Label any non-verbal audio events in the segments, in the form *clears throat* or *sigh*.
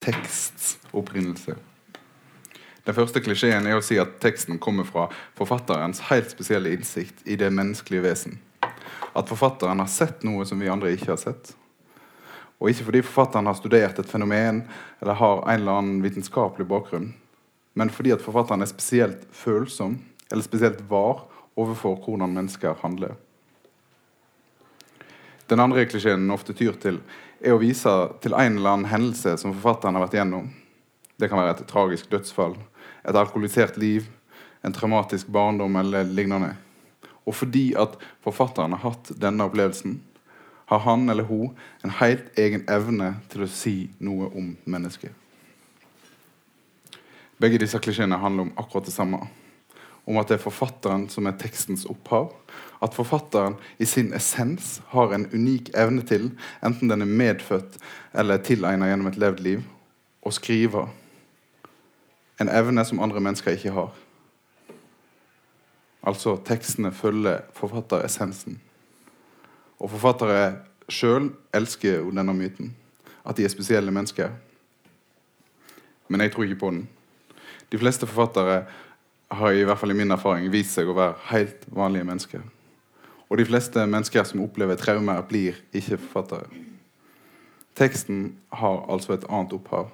teksts opprinnelse. Den første klisjeen er å si at teksten kommer fra forfatterens helt spesielle innsikt i det menneskelige vesen. At forfatteren har sett noe som vi andre ikke har sett. Og ikke fordi forfatteren har studert et fenomen eller har en eller annen vitenskapelig bakgrunn, men fordi at forfatteren er spesielt følsom eller spesielt var overfor hvordan mennesker handler. Den andre klisjeen ofte tyr til, er å vise til en eller annen hendelse som forfatteren har vært gjennom. Det kan være et tragisk dødsfall, et alkoholisert liv, en traumatisk barndom eller lignende. Og fordi at forfatteren har hatt denne opplevelsen, har han eller hun en helt egen evne til å si noe om mennesket. Begge disse klisjeene handler om akkurat det samme om at det er forfatteren som er tekstens opphav. At forfatteren i sin essens har en unik evne til, enten den er medfødt eller tilegnet gjennom et levd liv, å skrive. En evne som andre mennesker ikke har. Altså tekstene følger forfatteressensen. Og forfattere sjøl elsker jo denne myten. At de er spesielle mennesker. Men jeg tror ikke på den. De fleste forfattere har i hvert fall i min erfaring vist seg å være helt vanlige mennesker. Og de fleste mennesker som opplever traumer, blir ikke forfattere. Teksten har altså et annet opphav.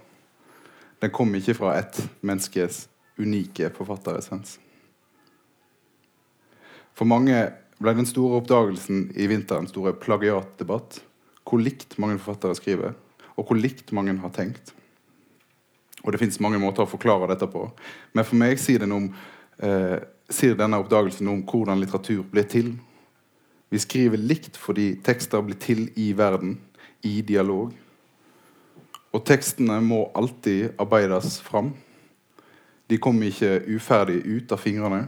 Den kom ikke fra et menneskes unike forfatteressens. For mange ble den store oppdagelsen i vinteren store plagiatdebatt hvor likt mange forfattere skriver, og hvor likt mange har tenkt. Og det fins mange måter å forklare dette på. Men for meg sier den om eh, sier denne oppdagelsen om hvordan litteratur blir til. Vi skriver likt fordi tekster blir til i verden, i dialog. Og tekstene må alltid arbeides fram. De kommer ikke uferdig ut av fingrene.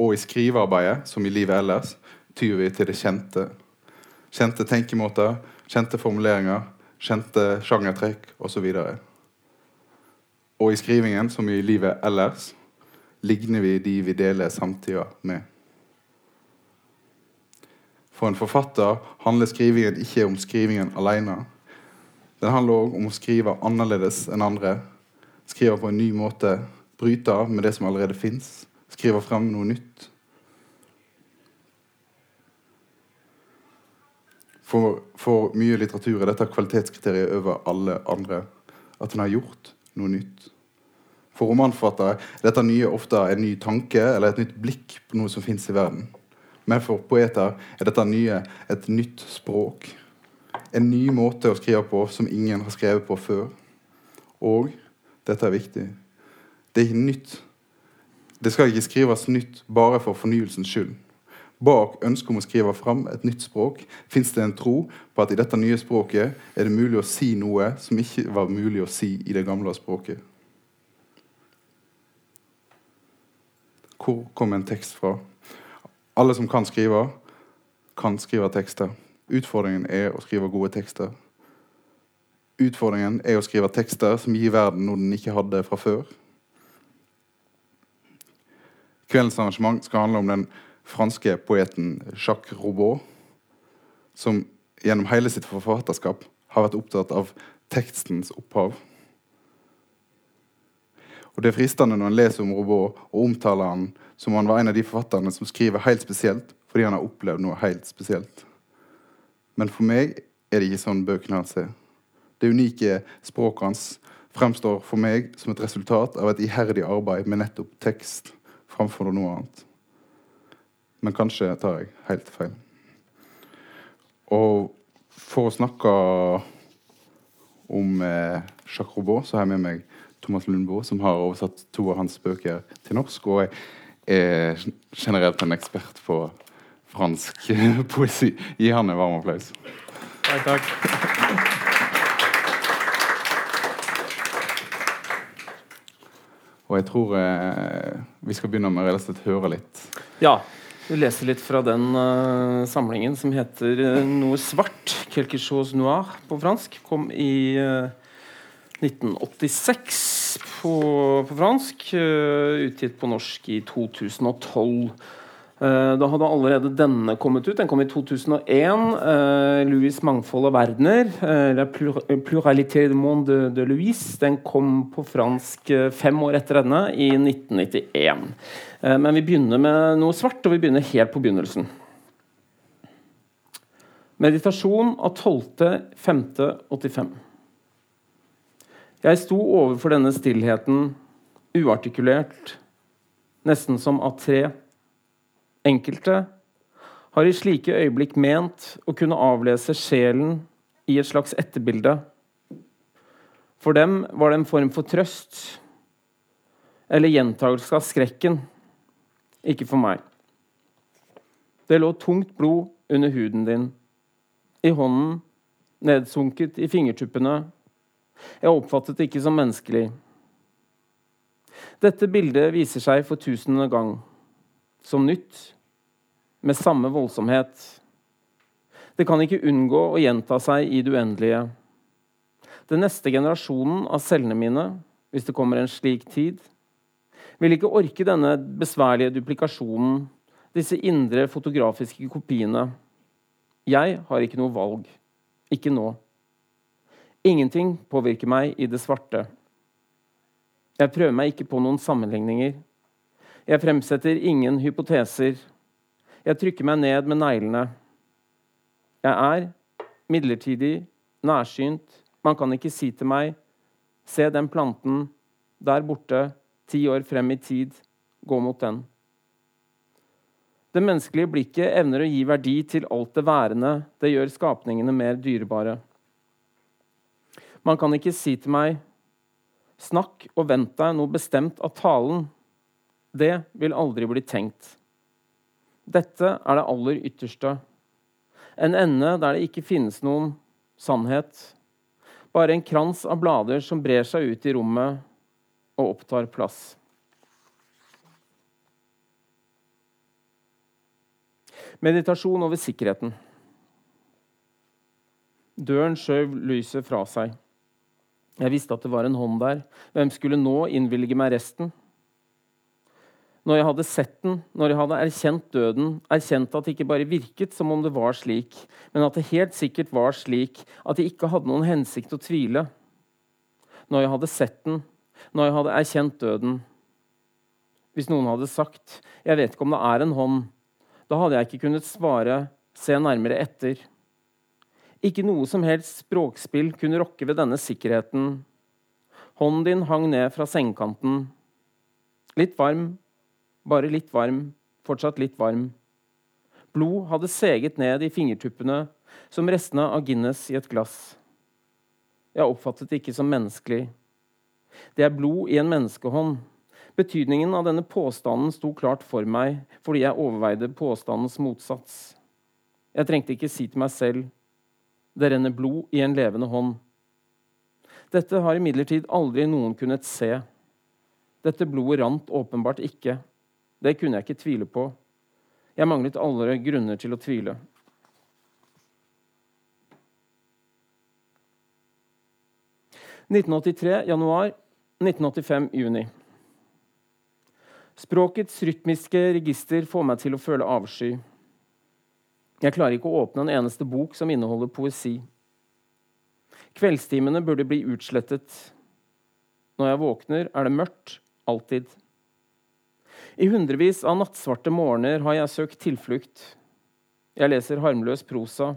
Og i skrivearbeidet, som i livet ellers, tyr vi til det kjente. Kjente tenkemåter, kjente formuleringer, kjente sjangertrekk osv. Og, og i skrivingen, som i livet ellers, ligner vi de vi deler samtida med. For en forfatter handler skrivingen ikke om skrivingen alene. Den handler òg om å skrive annerledes enn andre. Skrive på en ny måte. Bryte med det som allerede fins. Skrive frem noe nytt. For, for, mye litteratur er dette kvalitetskriteriet over alle andre. At en har gjort noe nytt. For romanforfattere er dette nye ofte en ny tanke eller et nytt blikk på noe som fins i verden. Men for poeter er dette nye et nytt språk. En ny måte å skrive på som ingen har skrevet på før. Og dette er viktig det er ikke nytt. Det skal ikke skrives nytt bare for fornyelsens skyld. Bak ønsket om å skrive fram et nytt språk fins det en tro på at i dette nye språket er det mulig å si noe som ikke var mulig å si i det gamle språket. Hvor kom en tekst fra? Alle som kan skrive, kan skrive tekster. Utfordringen er å skrive gode tekster. Utfordringen er å skrive tekster som gir verden noe den ikke hadde fra før. Kveldens arrangement skal handle om den franske poeten Jacques Robot, som gjennom hele sitt forfatterskap har vært opptatt av tekstens opphav. Og Det er fristende når en leser om Robot og omtaler han som han var en av de forfatterne som skriver helt spesielt fordi han har opplevd noe helt spesielt. Men for meg er det ikke sånn bøkene hans er. Det unike språket hans fremstår for meg som et resultat av et iherdig arbeid med nettopp tekst framfor noe annet. Men kanskje tar jeg helt feil. Og for å snakke om eh, Jacques Robot, så har jeg med meg Thomas Lundboe, som har oversatt to av hans bøker til norsk. Og jeg er generelt en ekspert på fransk *laughs* poesi. Gi han en varm applaus. Takk, takk. Og jeg tror eh, vi skal begynne med å høre litt. Ja, vi leser litt fra den uh, samlingen som heter uh, Noe svart, 'Quelque chose noir' på fransk. Kom i uh, 1986 på, på fransk. utgitt på norsk i 2012. Uh, da hadde allerede denne kommet ut. Den kom i 2001. Uh, Louis' 'Mangfold av verdener'. Uh, 'La pluralité du monde de, de Louis'. Den kom på fransk fem år etter denne, i 1991. men vi begynner med noe svart, og vi begynner helt på begynnelsen. Meditasjon av 12.5.85. Jeg sto overfor denne stillheten, uartikulert, nesten som av tre. Enkelte har i slike øyeblikk ment å kunne avlese sjelen i et slags etterbilde. For dem var det en form for trøst eller gjentagelse av skrekken. Ikke for meg. Det lå tungt blod under huden din i hånden, nedsunket i fingertuppene. Jeg oppfattet det ikke som menneskelig. Dette bildet viser seg for tusende gang, som nytt, med samme voldsomhet. Det kan ikke unngå å gjenta seg i det uendelige. Den neste generasjonen av cellene mine, hvis det kommer en slik tid, vil ikke orke denne besværlige duplikasjonen, disse indre fotografiske kopiene. Jeg har ikke noe valg. Ikke nå. Ingenting påvirker meg i det svarte. Jeg prøver meg ikke på noen sammenligninger. Jeg fremsetter ingen hypoteser. Jeg trykker meg ned med neglene. Jeg er midlertidig, nærsynt. Man kan ikke si til meg Se den planten der borte, ti år frem i tid. Gå mot den. Det menneskelige blikket evner å gi verdi til alt det værende. Det gjør skapningene mer dyrebare. Man kan ikke si til meg Snakk og vent deg noe bestemt av talen. Det vil aldri bli tenkt. Dette er det aller ytterste. En ende der det ikke finnes noen sannhet. Bare en krans av blader som brer seg ut i rommet og opptar plass. Meditasjon over sikkerheten. Døren skjøv lyset fra seg. Jeg visste at det var en hånd der. Hvem skulle nå innvilge meg resten? Når jeg hadde sett den, når jeg hadde erkjent døden, erkjent at det ikke bare virket som om det var slik, men at det helt sikkert var slik, at jeg ikke hadde noen hensikt å tvile. Når jeg hadde sett den, når jeg hadde erkjent døden. Hvis noen hadde sagt 'Jeg vet ikke om det er en hånd', da hadde jeg ikke kunnet svare 'se nærmere etter'. Ikke noe som helst språkspill kunne rokke ved denne sikkerheten. Hånden din hang ned fra sengekanten. Litt varm, bare litt varm, fortsatt litt varm. Blod hadde seget ned i fingertuppene som restene av Guinness i et glass. Jeg oppfattet det ikke som menneskelig. Det er blod i en menneskehånd. Betydningen av denne påstanden sto klart for meg fordi jeg overveide påstandens motsats. Jeg trengte ikke si til meg selv det renner blod i en levende hånd. Dette har imidlertid aldri noen kunnet se. Dette blodet rant åpenbart ikke. Det kunne jeg ikke tvile på. Jeg manglet alle grunner til å tvile. «1983 januar, 1985 juni. Språkets rytmiske register får meg til å føle avsky. Jeg klarer ikke å åpne en eneste bok som inneholder poesi. Kveldstimene burde bli utslettet. Når jeg våkner, er det mørkt. Alltid. I hundrevis av nattsvarte morgener har jeg søkt tilflukt. Jeg leser harmløs prosa.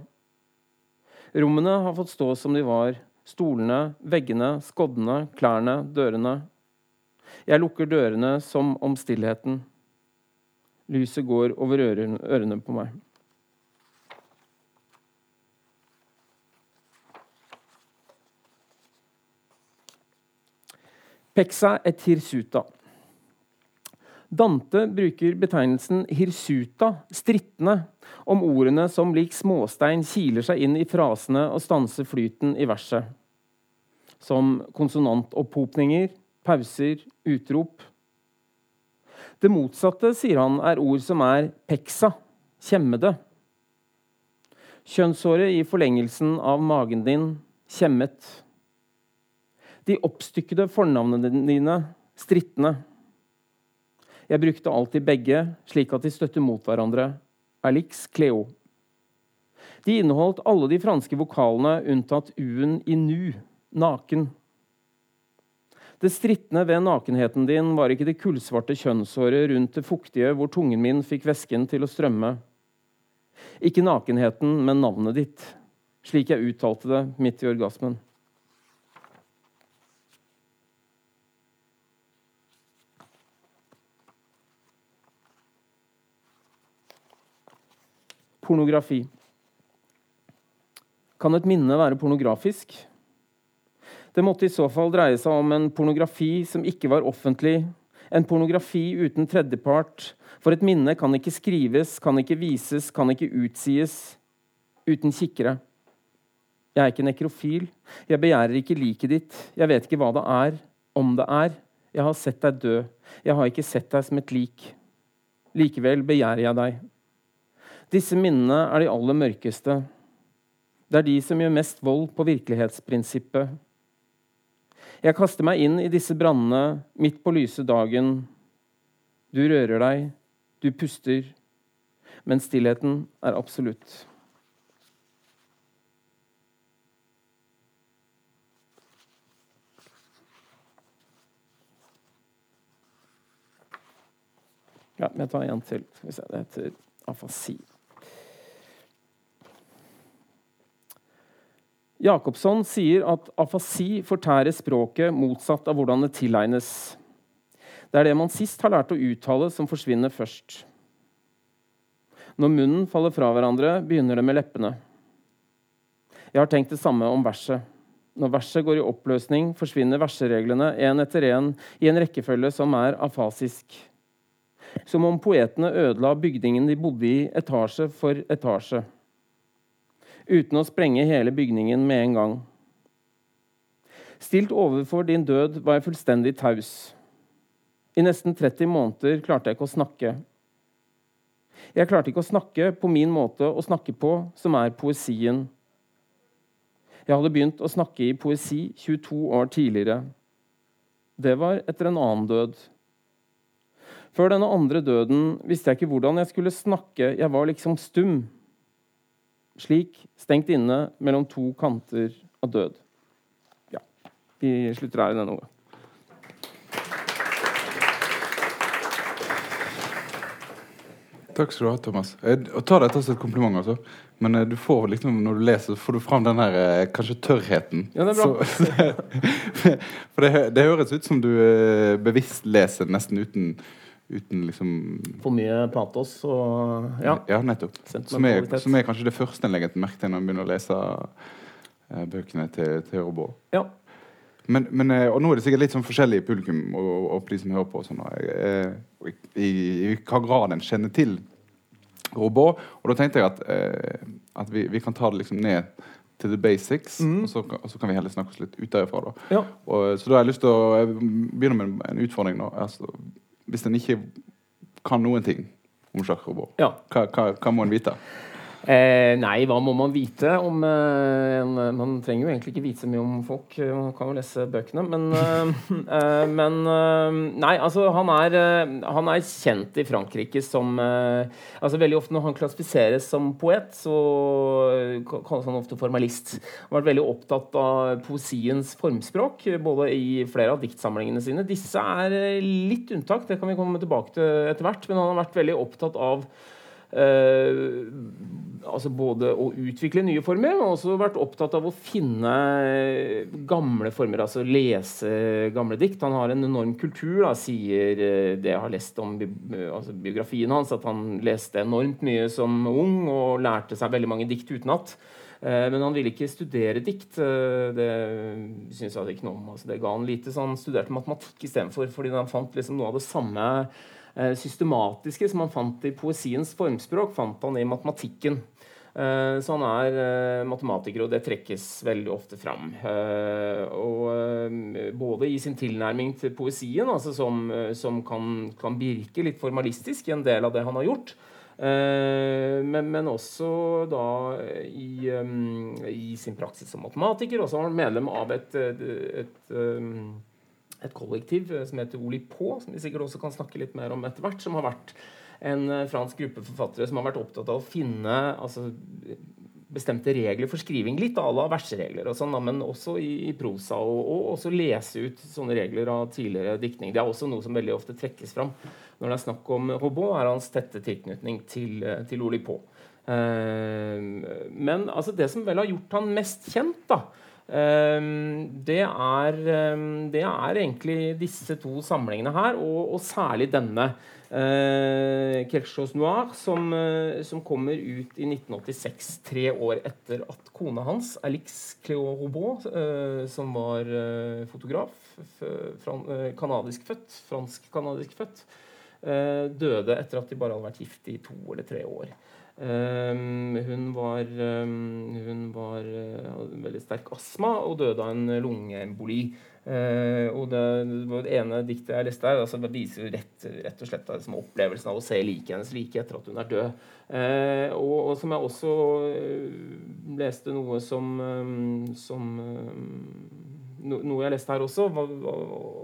Rommene har fått stå som de var. Stolene, veggene, skoddene, klærne, dørene. Jeg lukker dørene som om stillheten. Lyset går over ørene på meg. Pexa et hirsuta. Dante bruker betegnelsen hirsuta, strittende, om ordene som lik småstein kiler seg inn i frasene og stanser flyten i verset. Som konsonantopphopninger, pauser, utrop. Det motsatte, sier han, er ord som er peksa, kjemmede. Kjønnshåret i forlengelsen av magen din, kjemmet. De oppstykkede fornavnene dine, strittende. Jeg brukte alltid begge, slik at de støtter mot hverandre. Alix Cleo. De inneholdt alle de franske vokalene unntatt u-en i nu, naken. Det strittende ved nakenheten din var ikke det kullsvarte kjønnshåret rundt det fuktige hvor tungen min fikk væsken til å strømme. Ikke nakenheten, men navnet ditt, slik jeg uttalte det midt i orgasmen. Pornografi. Kan et minne være pornografisk? Det måtte i så fall dreie seg om en pornografi som ikke var offentlig, en pornografi uten tredjepart. For et minne kan ikke skrives, kan ikke vises, kan ikke utsies uten kikkere. Jeg er ikke nekrofil. Jeg begjærer ikke liket ditt. Jeg vet ikke hva det er, om det er. Jeg har sett deg dø. Jeg har ikke sett deg som et lik. Likevel begjærer jeg deg. Disse minnene er de aller mørkeste. Det er de som gjør mest vold på virkelighetsprinsippet. Jeg kaster meg inn i disse brannene midt på lyse dagen. Du rører deg, du puster, men stillheten er absolutt. Ja, jeg tar en til. Det heter afasi. Jacobsson sier at afasi fortærer språket motsatt av hvordan det tilegnes. Det er det man sist har lært å uttale, som forsvinner først. Når munnen faller fra hverandre, begynner det med leppene. Jeg har tenkt det samme om verset. Når verset går i oppløsning, forsvinner versereglene én etter én i en rekkefølge som er afasisk. Som om poetene ødela bygningen de bodde i, etasje for etasje uten å sprenge hele bygningen med en gang. Stilt overfor din død var jeg fullstendig taus. I nesten 30 måneder klarte jeg ikke å snakke. Jeg klarte ikke å snakke på min måte å snakke på, som er poesien. Jeg hadde begynt å snakke i poesi 22 år tidligere. Det var etter en annen død. Før denne andre døden visste jeg ikke hvordan jeg skulle snakke. Jeg var liksom stum slik stengt inne mellom to kanter av død. Ja, vi slutter her i denne omgang. Takk skal du ha, Thomas. Jeg tar dette som et kompliment. altså. Men eh, du får liksom, når du leser, så får du fram den her eh, kanskje tørrheten. Ja, det er bra. Så, *laughs* for det, det høres ut som du eh, bevisst leser nesten uten uten liksom For mye patos og Ja, ja nettopp. Som er, som er, kanskje det første en legger merke til når en begynner å lese eh, bøkene til, til Robo. Ja. Men, men, eh, og nå er det sikkert litt sånn forskjellig publikum og, og de som hører på. Sånn, og, i, i, i, hva grad en kjenner til Robo? Og da tenkte jeg at, eh, at vi, vi, kan ta det liksom ned til the basics, mm. og, så, og, så, kan vi heller snakke oss litt ut derifra. Da. Ja. Og, så da har jeg lyst til å begynne med en, en utfordring. nå. Altså, hvis en ikke kan noen ting om sjakkrobot, ja. hva, hva, hva, må en vite? Eh, nei, hva må man vite om eh, en, Man trenger jo egentlig ikke vite så mye om folk. Man kan jo lese bøkene. Men, eh, *laughs* eh men eh, Nei, altså, han er, eh, han er, kjent i Frankrike som altså Veldig ofte når han klassifiseres som poet, så kalles han ofte formalist. Han har vært veldig opptatt av poesiens formspråk, både i flere av diktsamlingene sine. Disse er litt unntak, det kan vi komme tilbake til etter hvert. Men han har vært veldig opptatt av altså både å utvikle nye former, men også vært opptatt av å finne gamle former. Altså lese gamle dikt. Han har en enorm kultur, da, sier uh, det jeg har lest om bi altså biografien hans, at han leste enormt mye som ung og lærte seg veldig mange dikt utenat. Men han ville ikke studere dikt. det synes jeg ikke noe om. Altså, det ga han lite, så han studerte matematikk istedenfor, fordi han fant liksom noe av det samme Eh, systematiske som han fant i poesiens formspråk, fant han i matematikken. Eh, så han er eh, matematiker, og det trekkes veldig ofte fram. Og både i sin tilnærming til poesien, altså som, som kan, kan, virke litt formalistisk i en del av det han har gjort, men, men også da i, i, sin praksis som matematiker. Og så var han medlem av et, et, et et kollektiv eh, som heter Olipå, som vi sikkert også kan snakke litt mer om etter hvert. Som har vært en eh, fransk gruppe forfattere som har vært opptatt av å finne altså, bestemte regler for skriving. Litt à la verseregler, og sånn, men også i, i prosa. Og, og, også lese ut sånne regler av tidligere diktning. Det er også noe som veldig ofte trekkes fram når det er snakk om Robot, er hans tette tilknytning til, til Oli På. Eh, men altså, det som vel har gjort han mest kjent, da, eh, det, er, eh, det er egentlig disse to samlingene her, og, og særlig denne. Eh, Quelque Noir, som, eh, som, kommer ut i 1986, tre år etter at kona hans, Alix Cléo Robot, eh, som var eh, fotograf, eh, kanadisk født, fransk-kanadisk født, eh, døde etter at de bare hadde vært gift i to eller tre år. Um, hun var, um, hun var uh, veldig sterk astma og døde av en lungeemboli. Uh, og det, det, ene diktet jeg leste her, altså, viser rett, rett, og slett liksom, opplevelsen av å se liket hennes like etter at hun er død. Uh, og, og, som jeg også leste noe som, um, som no, Noe jeg leste her også, var,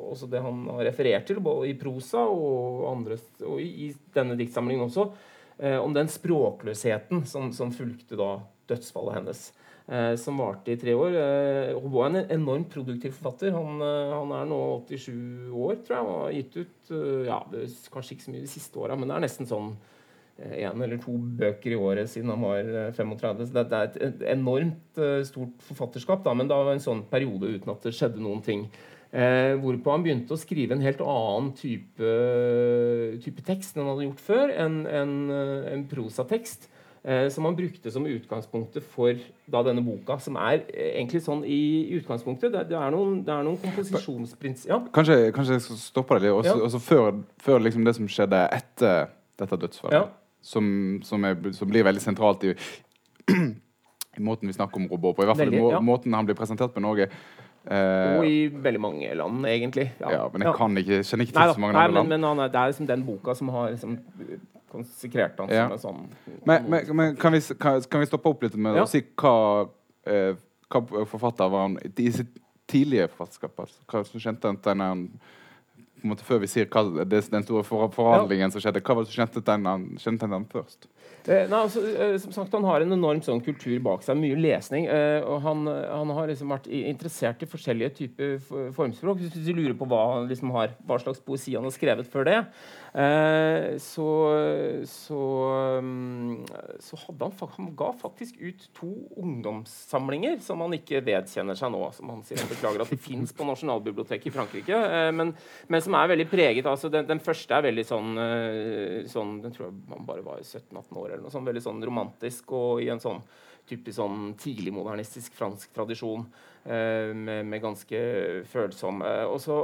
også det han har referert til, både i prosa og, andre, og i, i denne diktsamlingen også eh, om den språkløsheten som, som fulgte da dødsfallet hennes. Eh, som varte i tre år. Eh, hun var en enormt produktiv forfatter. Han, eh, han, er nå 87 år, tror jeg, og har gitt ut eh, ja, kanskje ikke så mye de siste åra, men det er nesten sånn én eh, eller to bøker i året siden han var 35. Så det, det er et, enormt stort forfatterskap, da, men da var en sånn periode uten at det skjedde noen ting. Eh, hvorpå han begynte å skrive en helt annen type, type tekst enn han hadde gjort før. En, en, en prosatekst eh, som han brukte som utgangspunktet for da, denne boka. Som er egentlig sånn i utgangspunktet Det, det er noen, det noen komposisjonsprins... ja. kanskje, kanskje, jeg skal stoppe deg litt. Også, ja. også før, før liksom det som skjedde etter dette dødsfallet. Ja. Som, som, er, som, blir veldig sentralt i, *clears throat* i måten vi snakker om Robot på. I hvert fall veldig, må, måten han blir presentert på i Norge. Uh, og i veldig mange land, egentlig. Ja, ja Men jeg kan ikke, kjenner ikke til så mange nei, andre land. Men, men er, det er liksom den boka som har liksom, konsekrert han ja. som en sånn Men, men, men kan, vi, kan, kan, vi, stoppe opp litt med å si hva, eh, hva forfatter var han i sitt tidlige forfatterskap? Altså, hva som kjente han til han på en måte Før vi sier hva, det, den store forhandlingen som skjedde, hva var det som kjente han først? Eh, nei, altså, eh, som sagt, Han har en enorm sånn kultur bak seg, mye lesning. Eh, og han, han, har liksom vært interessert i forskjellige typer formspråk. Hvis du lurer på hva, liksom har, hva, slags poesi han har skrevet før det, så, så, um, så hadde han, han ga faktisk ut to ungdomssamlinger som han ikke vedkjenner seg nå. Som han sier han beklager at de fins på Nasjonalbiblioteket i Frankrike, eh, men, men, som er veldig preget. Altså, den, den første er veldig sånn, eh, sånn Den tror jeg man bare var 17-18 år eller noe sånn, Veldig sånn romantisk og i en sånn typisk sånn tidligmodernistisk fransk tradisjon. Eh, med, med, ganske følsom Og så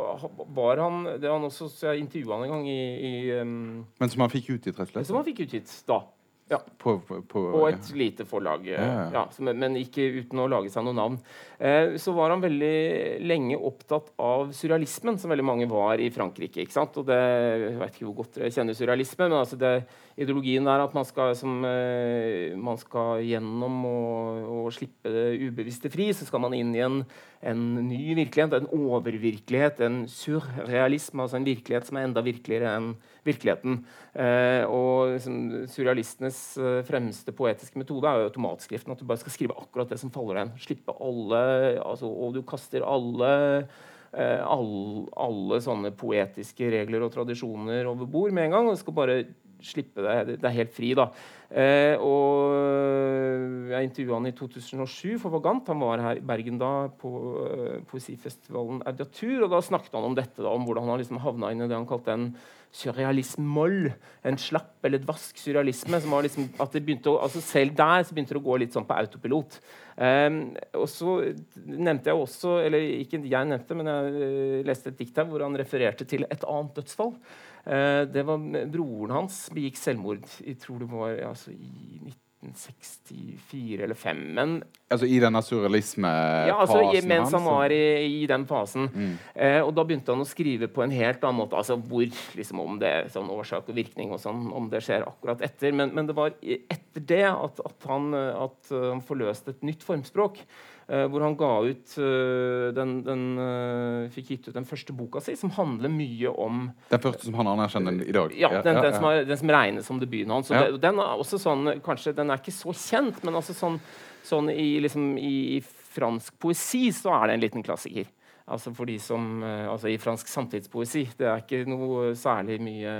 var han det var han også, så Jeg intervjua han en gang i, i um, Men som han fikk utgitt, rett og slett? Som han fikk utgitt da. Ja. På, på, på, og et lite forlag, ja, men ikke uten å lage seg noe navn. Eh, så var han veldig lenge opptatt av surrealismen, som veldig mange var i Frankrike. ikke sant? Og det, Jeg vet ikke hvor godt dere kjenner surrealisme, men altså det, ideologien er at man skal, som, eh, man skal gjennom å slippe det ubevisste fri, så skal man inn i en, en ny virkelighet, en overvirkelighet, en surrealisme, altså en virkelighet som er enda virkeligere enn virkeligheten. Eh, og liksom, Surrealistenes eh, fremste poetiske metode er jo automatskriften. At du bare skal skrive akkurat det som faller deg Slippe alle altså, Og du kaster alle eh, alle, alle sånne poetiske regler og tradisjoner over bord med en gang. og du skal bare slippe det. Det er helt fri, da. Eh, og jeg intervjua han i 2007 for Vagant. Han var her i Bergen da på eh, poesifestivalen Audiatur. Og da snakket han om dette, da, om hvordan han liksom havna inn i det han kalte en surrealisme-moll. En slapp eller dvask surrealisme. som var liksom, at det begynte å, altså Selv der så begynte det å gå litt sånn på autopilot. Um, og så nevnte jeg også, eller ikke jeg nevnte, men jeg uh, leste et dikt her hvor han refererte til et annet dødsfall. Uh, det var Broren hans begikk selvmord jeg tror det var altså, i 19 1964 eller 5. Men, altså i denne surrealismefasen ja, altså, mens han var i, i den fasen. Mm. Eh, og da begynte han å skrive på en helt annen måte. altså hvor, liksom Om det er sånn årsak og virkning og sånn, om det skjer akkurat etter. Men, men det var etter det at, at, han, at han forløste et nytt formspråk. Uh, hvor han ga ut uh, den, den uh, fikk gitt ut den første boka si, som handler mye om Den første som han anerkjenner i dag? Ja, den, den, som, er, den som, regnes som debuten hans. Ja. Den er også sånn, kanskje den er ikke så kjent, men altså sånn, sånn i, liksom, i, i fransk poesi så er det en liten klassiker. Altså for de som, eh, altså I fransk samtidspoesi. Det er ikke noe særlig mye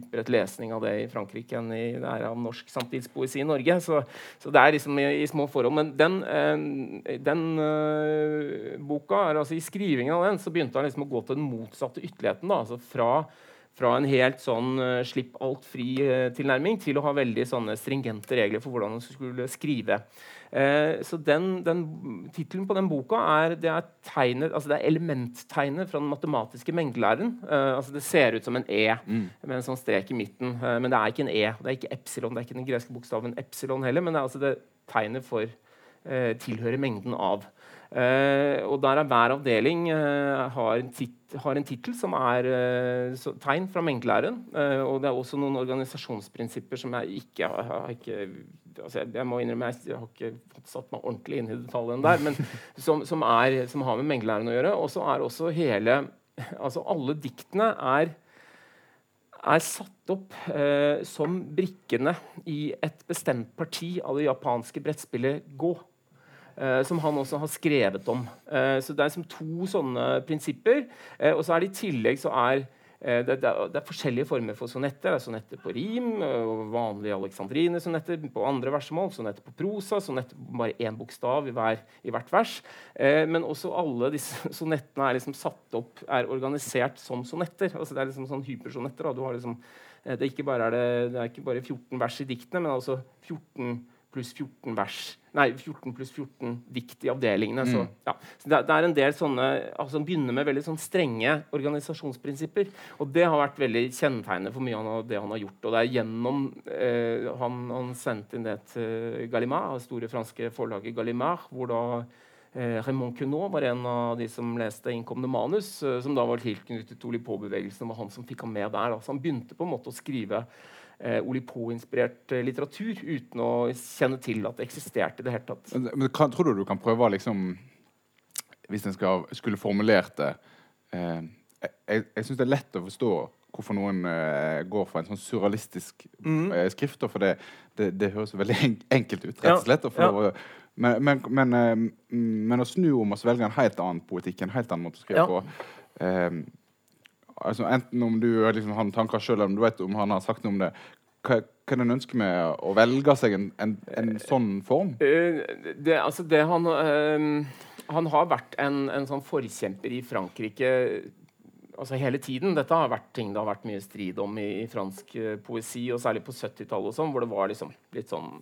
utbredt lesning av det i Frankrike enn i, det er av norsk samtidspoesi i Norge. Så, så det er liksom i, i, små forhold. Men den, eh, den uh, boka, altså i skrivingen av den, så begynte han liksom å gå til den motsatte ytterligheten. da, altså fra fra en helt sånn uh, slipp alt fri-tilnærming uh, til å ha veldig sånne stringente regler for hvordan man skulle skrive. Uh, så den, den Tittelen på den boka er, det er, tegnet, altså det er elementtegnet fra den matematiske mengdelæren. altså det ser ut som en E mm. med en sånn strek i midten, men det er ikke en E. Det er ikke epsilon, det er ikke den greske bokstaven epsilon heller, men det er altså det tegnet for tilhører mengden av. Uh, og der er hver avdeling uh, har en, tit tittel som er så, tegn fra mengdelæren. og det er også noen organisasjonsprinsipper som jeg ikke har, har ikke, altså jeg, jeg, må innrømme jeg, har ikke satt meg ordentlig inn i detaljene der, men *laughs* som, som, er, som har med mengdelæren å gjøre. Og så er også hele Altså alle diktene er er satt opp eh, som brikkene i et bestemt parti av det japanske brettspillet Gå. Uh, som han også har skrevet om. Uh, så Det er som to sånne prinsipper. Uh, og så er det i tillegg så er det, er, det, er forskjellige former for sonetter. Det er sonetter på rim, vanlige alexandrine-sonetter på andre versmål, sonetter på prosa, sonetter på bare én bokstav i, hver, i hvert vers. men også alle disse *laughs* sonettene er liksom satt opp, er organisert som sonetter. Altså det er liksom sånn hypersonetter. Liksom, det, er bare, det, er ikke bare 14 vers i diktene, men altså 14 pluss 14 vers Nei, 14 pluss 14 dikt i avdelingene. Mm. Så, ja. så det, det, er en del sånne altså, begynner med veldig sånn strenge organisasjonsprinsipper. Og det har vært veldig kjennetegnet for mye av det han har gjort. Og det er gjennom eh, han, han, sendte inn det til Gallimard, det store franske forlaget Gallimard, hvor da eh, Raymond Cunot var en av de som leste innkomne manus, eh, som da var tilknyttet til Olipo-bevegelsen. Det var han som fikk ham med der. Da. Så han begynte på en måte å skrive eh, Olipo-inspirert eh, litteratur uten å kjenne til at det eksisterte i det hele tatt. Men, men kan, Tror du du kan prøve liksom Hvis en skulle formulert det eh, Jeg, jeg syns det er lett å forstå hvorfor noen eh, går for en sånn surrealistisk mm. eh, skrift. For det, det, det, høres veldig enkelt ut, rett og slett. Ja. Ja. Men, men, men, men, å snu om og svelge en helt annen poetikk, en helt annen måte å skrive ja. på eh, altså Enten om du liksom, har tanker sjøl, eller om du vet om han har sagt noe om det. Hva, kan en ønsker med å velge seg en, en, en sånn form? Uh, det, altså det han, øh, han har vært en, en, sånn forkjemper i Frankrike altså hele tiden. Dette har vært ting det har vært mye strid om i, i fransk uh, poesi, og særlig på 70-tallet, sånn, hvor det var liksom litt sånn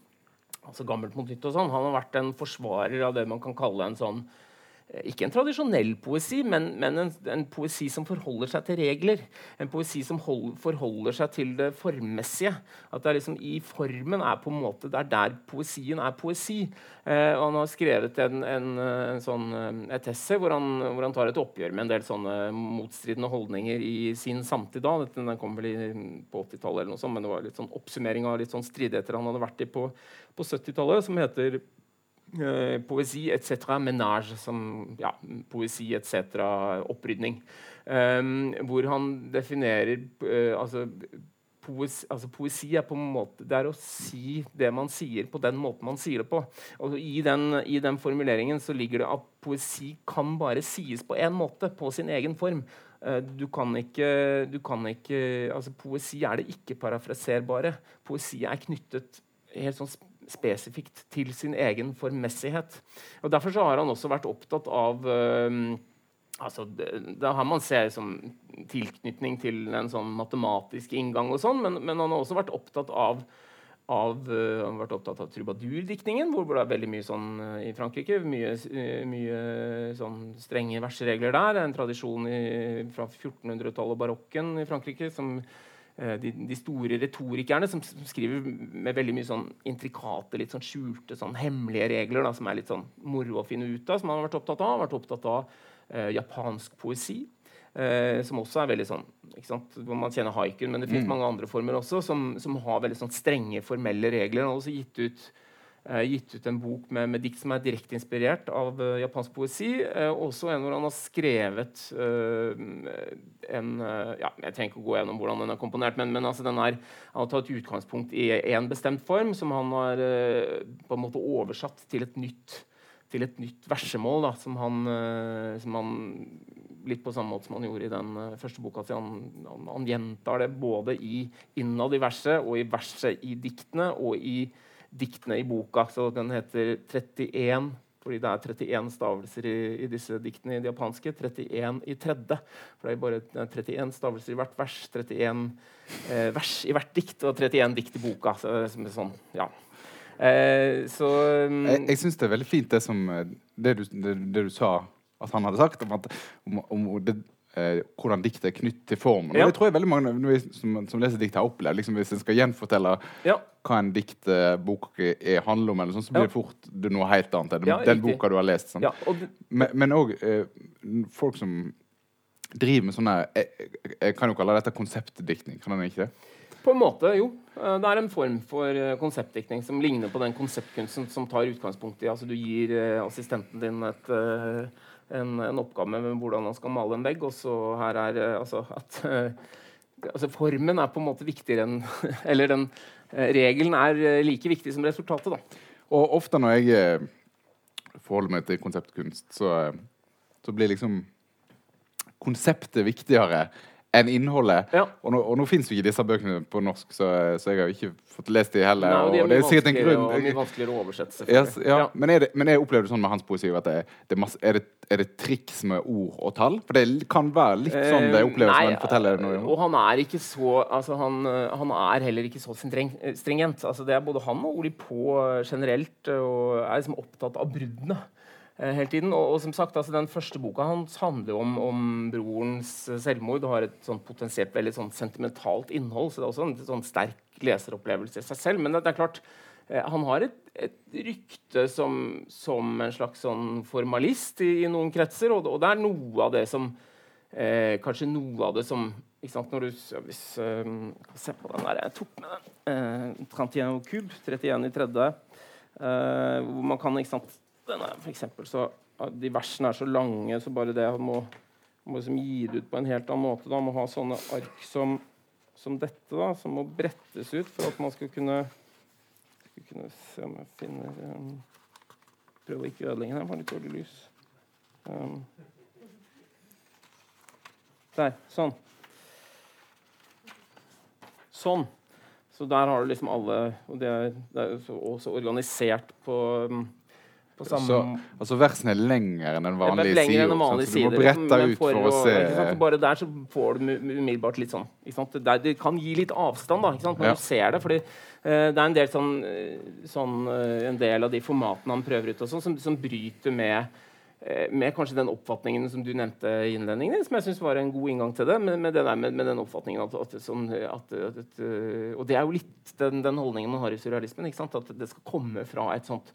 altså gammelt mot nytt. og sånn. Han har vært en forsvarer av det man kan kalle en sånn Eh, ikke en tradisjonell poesi, men, men en, en, poesi som forholder seg til regler. En poesi som hold, forholder seg til det formmessige. At det er liksom i formen er på en måte Det er der poesien er poesi. Eh, og han har skrevet en, en, en sånn, eh, et essay hvor han, hvor han, tar et oppgjør med en del sånne motstridende holdninger i sin samtid. da. Den kom vel i, på 80-tallet, men det var litt sånn oppsummering av litt sånn stridigheter han hadde vært i på, på 70-tallet, som heter Eh, poesi etc. Menage, som ja, poesi etc. opprydning. Um, hvor han definerer uh, altså, poesi, altså, poesi, er på en måte Det er å si det man sier, på den måten man sier det på. Og i den, i den formuleringen så ligger det at poesi kan bare sies på én måte, på sin egen form. Uh, du kan ikke, du kan ikke altså, Poesi er det ikke-parafraserbare. Poesi er knyttet helt sånn spesifikt til sin egen formessighet. Og Derfor så har han også vært opptatt av uh, altså, Da har man ser som tilknytning til en sånn matematisk inngang, og sånn, men, men, han har også vært opptatt av av, uh, han har vært opptatt av trubadurdiktningen, hvor det er veldig mye sånn uh, i Frankrike. Mye, uh, mye sånn strenge verseregler der. En tradisjon i, fra 1400-tallet og barokken i Frankrike som de, de, store retorikerne som, som, skriver med veldig mye sånn intrikate, litt sånn skjulte, sånn hemmelige regler da, som er litt sånn moro å finne ut av, som han har vært opptatt av. Vært opptatt av eh, japansk poesi, eh, som også er veldig sånn ikke sant? Man kjenner haikuen, men det finnes mm. mange andre former også som, som har veldig sånn strenge, formelle regler. Han har også gitt ut eh, gitt ut en bok med, med, dikt som er direkte inspirert av uh, japansk poesi. Uh, også en hvor han har skrevet uh, en ja, Jeg trenger ikke å gå gjennom hvordan den er komponert, men, men altså den er, han har tatt utgangspunkt i én bestemt form, som han har på en måte oversatt til et nytt, til et nytt versemål, da, som han, som han litt på samme måte som han gjorde i den første boka. Han, han, han, gjentar det både i innad i verset og i verset i diktene og i diktene i boka. Så den heter 31 fordi det er 31 stavelser i, i, disse diktene i det japanske. 31 i tredje. For det er bare 31 stavelser i hvert vers. 31 eh, vers i hvert dikt og 31 dikt i boka. Så, sånn, ja. Eh, så um, Jeg, jeg syns det er veldig fint det som eh, det du, det, det du sa at han hadde sagt om, at, om, om det, eh, hvordan diktet er knyttet til formen. Ja. Og det tror jeg veldig mange som, som leser dikt har opplevd. Liksom, hvis en skal gjenfortelle ja hva en diktbok eh, handler om, eller sånn, så blir det fort det noe helt annet enn ja, den boka du har lest. Sånn. men òg eh, folk som driver med sånne jeg, jeg, kan jo kalle dette konseptdiktning. Kan en ikke det? På en måte, jo. Eh, det er en form for eh, konseptdiktning som ligner på den konseptkunsten som tar utgangspunkt i altså Du gir uh, assistenten din et, uh, en, en, oppgave med hvordan han skal male en vegg, og så her er uh, altså at altså Formen er på en måte viktigere enn *laughs* Eller den Eh, regelen er eh, like viktig som resultatet. Da. Og ofte når jeg eh, forholder meg til konseptkunst, så, så blir liksom konseptet viktigere enn innholdet. Ja. Og nå, og nå fins jo ikke disse bøkene på norsk, så, så, jeg har ikke fått lest de heller. Nei, og de er, det er sikkert en grunn. Og mye vanskeligere å oversette. Yes, ja. ja. Men, er det, men jeg opplever det sånn med hans poesi at det, det masse, er, det, er, det, triks med ord og tall? For det kan være litt sånn det oppleves eh, når en forteller noe. Og han er ikke så altså han, han, er heller ikke så stringent. Altså, det er både han og Oli På generelt og er liksom opptatt av bruddene. Eh, hele tiden. Og, og, som sagt, altså, Den første boka hans handler om, om brorens selvmord og har et sånn potensielt veldig sånn sentimentalt innhold. Så det er også en sånn sterk leseropplevelse i seg selv. Men det, det er klart, eh, han har et, et rykte som, som, en slags sånn formalist i, i noen kretser, og, og, det er noe av det som eh, Kanskje noe av det som sant, når du, ja, hvis, eh, Se på den der jeg tok med den. Eh, 31 kub, 31 i tredje. Eh, hvor man kan ikke sant, denne, for eksempel, så De versene er så lange, så bare det må, må liksom gi det ut på en helt annen måte. Da. Må ha sånne ark som, som dette, da, som må brettes ut for at man skal kunne skal kunne se om jeg finner um, Prøve å ikke ødelegge den. Var litt dårlig lys. Um, der. Sånn. Sånn. Så der har du liksom alle Og det er, det er også organisert på um, så, altså versene er lengre enn en vanlig side? Vanlig så du må brette ut for, å se Bare der så får du umiddelbart litt sånn det, det, kan gi litt avstand da, når ja. du ser det. fordi uh, det er en del, sånn, eh, sånn, uh, en del av de formatene han prøver ut, sånn, som, som, bryter med, med kanskje den oppfatningen som du nevnte i innledningen, som jeg syns var en god inngang til det. Med, med, det med, med den oppfatningen at, at, sånn, at, at Og det er jo litt den, den holdningen man har i surrealismen. At det skal komme fra et sånt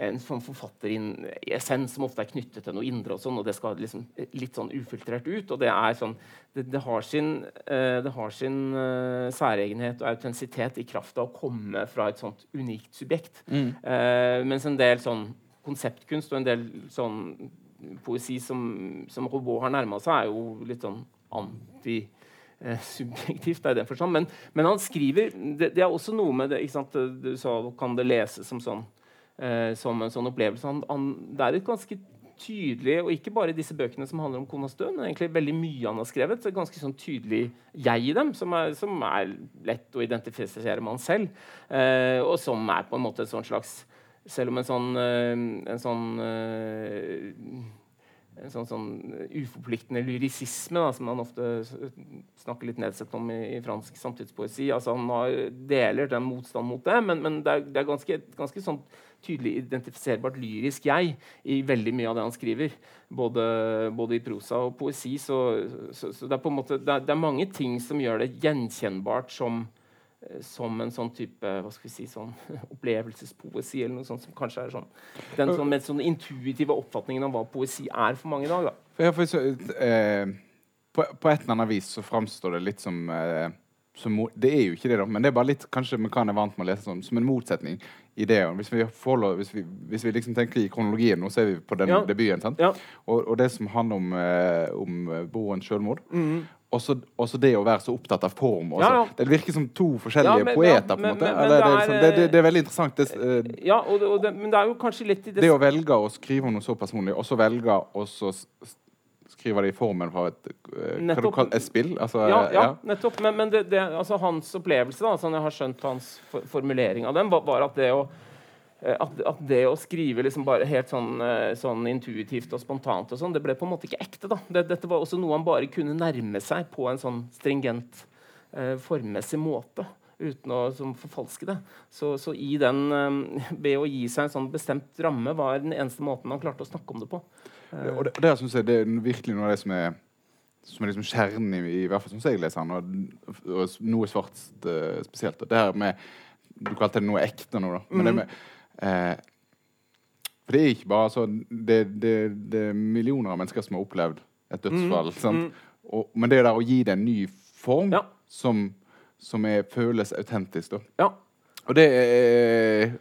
en sånn forfatteressens som ofte er knyttet til noe indre. Og sånn, og det skal liksom litt sånn ufiltrert ut. Og det, er sånn, det, det har sin, uh, det har sin uh, særegenhet og autentisitet i kraft av å komme fra et sånt unikt subjekt. Mm. Uh, mens en del sånn konseptkunst og en del sånn poesi som, som Robot har nærma seg, er jo litt sånn anti subjektivt. i den forstand. Men, men, han skriver det, det, er også noe med det ikke sant? Du sa kan det leses som sånn eh, som en sånn opplevelse. Han, han, det er et ganske tydelig, og ikke bare disse bøkene som handler om konas død, men egentlig veldig mye han har skrevet. Så ganske sånn tydelig jeg i dem, som er, som er lett å identifisere med han selv. Eh, og som er på en måte et sånt slags Selv om en sånn, eh, en sånn eh, en sånn, sånn uforpliktende lyrisisme, da, som man ofte snakker litt nedsettende om i, i, fransk samtidspoesi. Altså, han har, deler den motstand mot det, men, men det, er, det er ganske, ganske sånn tydelig identifiserbart lyrisk jeg i veldig mye av det han skriver. Både, både i prosa og poesi. Så, så, så det, er måte, det er, det, er mange ting som gjør det gjenkjennbart som, som en sånn type hva skal vi si, sånn *laughs* opplevelsespoesi, eller noe sånt som kanskje er sånn den sånn, med sånn intuitive oppfatningen av hva poesi er for mange i dag. Da. For, så, eh, på, på, et eller annet vis så framstår det litt som eh, som, det er jo ikke det, da, men det er bare litt kanskje vi kan er vant med å lese sånn, som en motsetning ideer. Hvis vi, forholder, hvis vi, hvis vi liksom tenker i kronologien, nå ser vi på den Ja. debuten, sant? Ja. Og, og det som handler om, eh, om eh, broens selvmord. Mhm. Også, også det å være så opptatt av form. Ja, ja. Det virker som to forskjellige Ja, men- poeter. på en måte. men- men det, er det liksom, er, det, det, det er veldig interessant. Det, eh, Ja, og, og men det er jo kanskje litt i det, det å velge å skrive om noe så personlig, og så velge å skrive det i formen fra et, eh, Nettopp. et spill. Altså, ja, ja, nettopp. Men, men det, det, altså hans opplevelse, da, sånn jeg har skjønt hans formulering av den, var, var at det å at, at det å skrive liksom bare helt sånn, eh, sånn intuitivt og spontant, og sånn, det ble på en måte ikke ekte. da. Det, dette var også noe han bare kunne nærme seg på en sånn stringent, eh, formmessig måte. Uten å som, forfalske det. Så, så i den, eh, ved å gi seg en sånn bestemt ramme var den eneste måten han klarte å snakke om det på. Eh. og det, der synes jeg det er virkelig noe av det som er som er liksom kjernen i, i hvert fall som jeg leser den, og, og noe svart eh, spesielt. Det her med Du kalte det noe ekte nå, da. Men det med eh, For det er ikke bare altså, det, det, det er millioner av mennesker som har opplevd et dødsfall. sant? Og, men det der å gi det en ny form Ja. som, som er, føles autentisk, da. Ja, Og det er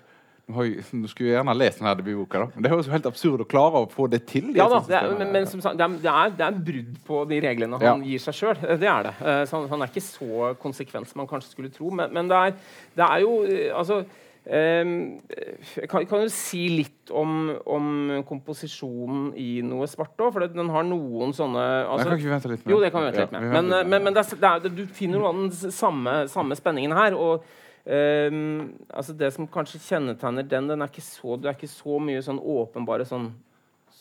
har skulle gjerne lest denne debutboka, da. Men det høres jo helt absurd å klare å få det til. Ja da, det er, men, men som sagt, det er, det er, brudd på de reglene han Ja. gir seg sjøl. Det er det. Eh, Så han, han er ikke så konsekvent som man kanskje skulle tro. Men, men det, er, det er jo eh, Altså kan, kan jo si litt om, om komposisjonen i Noe svart òg, for den har noen sånne altså, Det kan ikke vi vente litt med jo, det kan vi vente litt med. Ja, Men, men, men det er, det er, du finner noe av den samme, samme spenningen her. Og um, altså det som kanskje kjennetegner den, den er ikke så, det er ikke så mye sånn åpenbare sånn,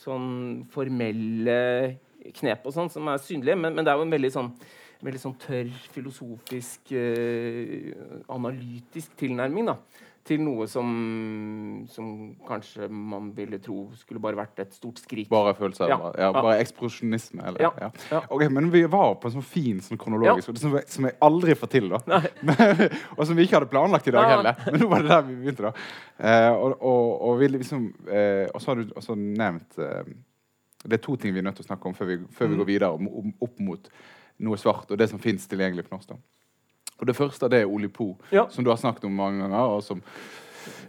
sånn formelle knep og sånn som er synlige, men, men det er jo en veldig sånn veldig sånn tørr, filosofisk, eh, analytisk tilnærming da, til noe som, som kanskje man ville tro skulle bare vært et stort skrik. Bare følelser. Ja. Bare, ja, Ja. eksplosjonisme. Eller, Ja. ja. Okay, men vi var på en sånn fin sånn kronologisk, som, som jeg aldri får til. da. *laughs* og som vi ikke hadde planlagt i dag Ja. heller. Men nå var det der vi begynte. da. Eh, og, og, og, vi liksom, eh, og så har du også nevnt eh, Det er to ting vi er nødt til å snakke om før vi, før vi Mm. går videre om, om, opp mot noe svart og det som fins tilgjengelig på norsk. da. Og Det første det er Olipo, Ja. som du har snakket om mange ganger. og som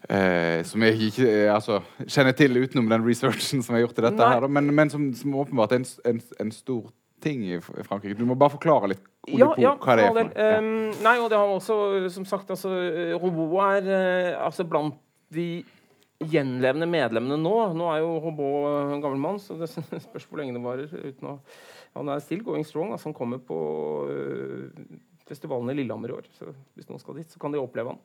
Eh, som jeg ikke eh, altså, kjenner til utenom den researchen som jeg har gjort til dette. Nei. her, da, men, men som, som åpenbart er en, en, en stor ting i, Frankrike. Du må bare forklare litt Ja, Olipo, ja, hva det er. for noe. Um, nei, og det har også, som sagt, altså, eh, Robot er eh, altså blant de gjenlevende medlemmene nå. Nå er jo Robot en gammel mann, så det *laughs* spørs hvor lenge det varer. uten å Han er still going strong. Altså, han kommer på eh, festivalen i Lillehammer i år. Så hvis noen skal dit, så kan de oppleve han.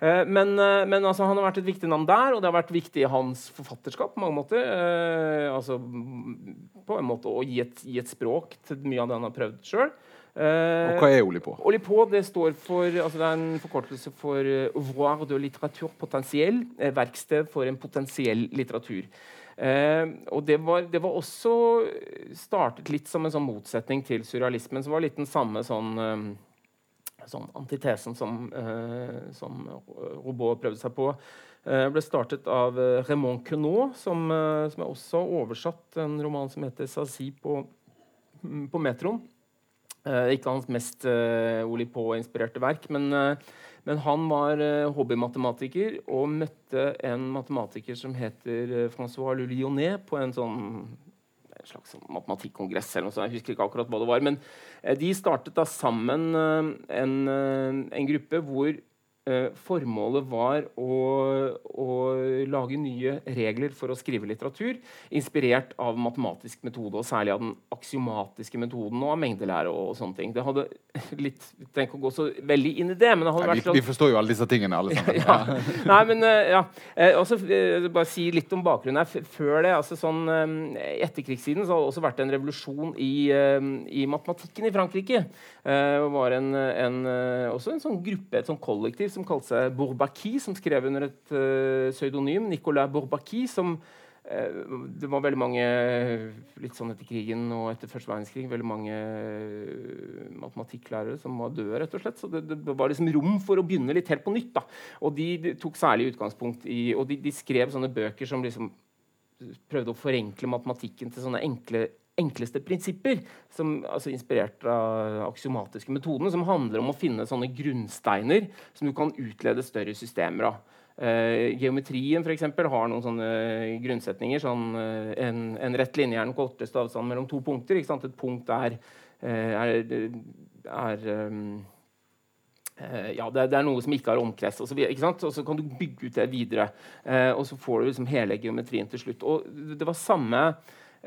Eh, men eh, men altså, han har vært et viktig navn der, og det har vært viktig i hans forfatterskap på mange måter. Eh, altså mm, på en måte å gi et, gi et språk til mye av det han har prøvd sjøl. Og hva er Olipo? Olipo det står for, altså det er en forkortelse for Voir de litteratur potentiell. Eh, verksted for en potensiell litteratur. Eh, og det var, det var også startet litt som en sånn motsetning til surrealismen, som var litt den samme sånn, eh, sånn antitesen som, eh, som Robot prøvde seg på. Eh, ble startet av eh, Raymond Queneau, som, eh, som jeg også har oversatt en roman som heter 'Sazi' på, mm, på Metroen. Eh, ikke hans mest eh, Olipo-inspirerte verk, men, eh, men han var eh, hobbymatematiker og møtte en matematiker som heter Francois Lulionet på en sånn en slags sånn matematikkongress eller noe sånt. Jeg husker ikke akkurat hva det var. Men eh, de startet da sammen eh, en, eh, en gruppe hvor formålet var å, å lage nye regler for å skrive litteratur, inspirert av matematisk metode, og særlig av den aksiomatiske metoden og av mengdelære og, sånne ting. Det hadde litt, Tenk å gå så veldig inn i det, men det hadde Nei, vært vi, vi forstår jo alle disse tingene, alle sammen. *laughs* ja. Nei, men eh, ja. Eh, også, eh, bare si litt om bakgrunnen her. Før det, altså sånn etterkrigssiden, så har det også vært en revolusjon i, eh, i matematikken i Frankrike. Eh, det var en, en, eh, også en sånn gruppe, et sånn kollektiv, som kalte seg Bourbaki, som skrev under et uh, pseudonym, Nicolas Bourbaki, som uh, det var veldig mange litt sånn etter krigen og etter første verdenskrig, veldig mange eh, matematikklærere som var døde, rett og slett. Så det, det var liksom rom for å begynne litt helt på nytt. da. Og de, de tok særlig utgangspunkt i Og de, de skrev sånne bøker som liksom prøvde å forenkle matematikken til sånne enkle enkleste prinsipper, som, altså inspirert av aksiomatiske metodene, som handler om å finne sånne grunnsteiner som du kan utlede større systemer av. Uh, geometrien for eksempel, har noen sånne grunnsetninger. Sånn, uh, en, en, rett linje er den korteste avstanden mellom to punkter. Et punkt er, uh, er, er um, ja, det, det, er noe som ikke har omkrets. Og så, og så kan du bygge ut det videre. Og så får du liksom hele geometrien til slutt. Og det var samme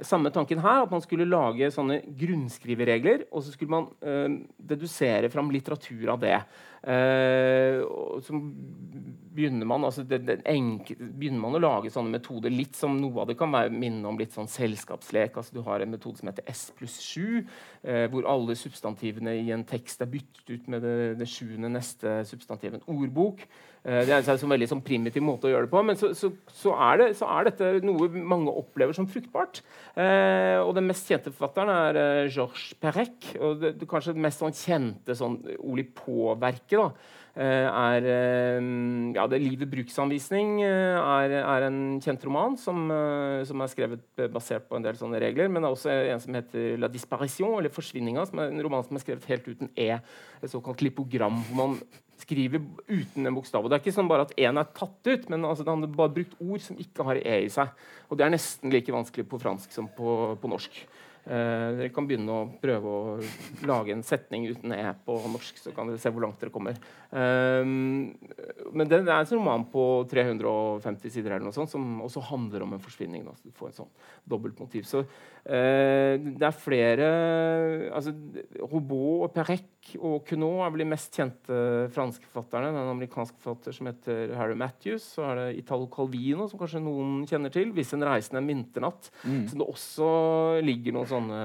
samme tanken her, at man skulle lage sånne grunnskriveregler, og så skulle man eh, dedusere fram litteratur av det. Eh, så begynner man, altså det, det enke, begynner man å lage sånne metoder litt som noe av det kan være minne om litt sånn selskapslek. altså Du har en metode som heter S pluss 7, eh, hvor alle substantivene i en tekst er byttet ut med det, det sjuende neste substantivet. En ordbok. Eh, det er en veldig sånn primitiv måte å gjøre det på, men så, så, så, er, så er, dette noe mange opplever som fruktbart. Eh, og Den mest kjente forfatteren er eh, Georges Perec. og det, Kanskje det mest sånn kjente sånn, Oli På-verket eh, er eh, ja, det 'Livet bruksanvisning' eh, er, er, en kjent roman som, som, er skrevet basert på en del sånne regler. Men det er også en som heter 'La disparition', eller 'Forsvinninga', som er en roman som er skrevet helt uten E. Et såkalt lipogram, hvor man skriver uten en bokstav. Og det er ikke sånn bare at én er tatt ut, men altså, han har bare brukt ord som ikke har e i seg. Og det er nesten like vanskelig på fransk som på, på norsk. Eh, dere kan begynne å prøve å lage en setning uten e på norsk, så kan dere se hvor langt dere kommer. Uh, men det, er en roman på 350 sider eller noe sånt, som også handler om en forsvinning. Da, så du får en sånn dobbelt motiv. Så uh, det er flere altså, Robot og Perec og Cunot er vel de mest kjente franske forfatterne. Det er en amerikansk forfatter som heter Harry Matthews. Så er det Italo Calvino, som kanskje noen kjenner til. 'Hvis en reisende er vinternatt'. Mm. Så det også ligger noen sånne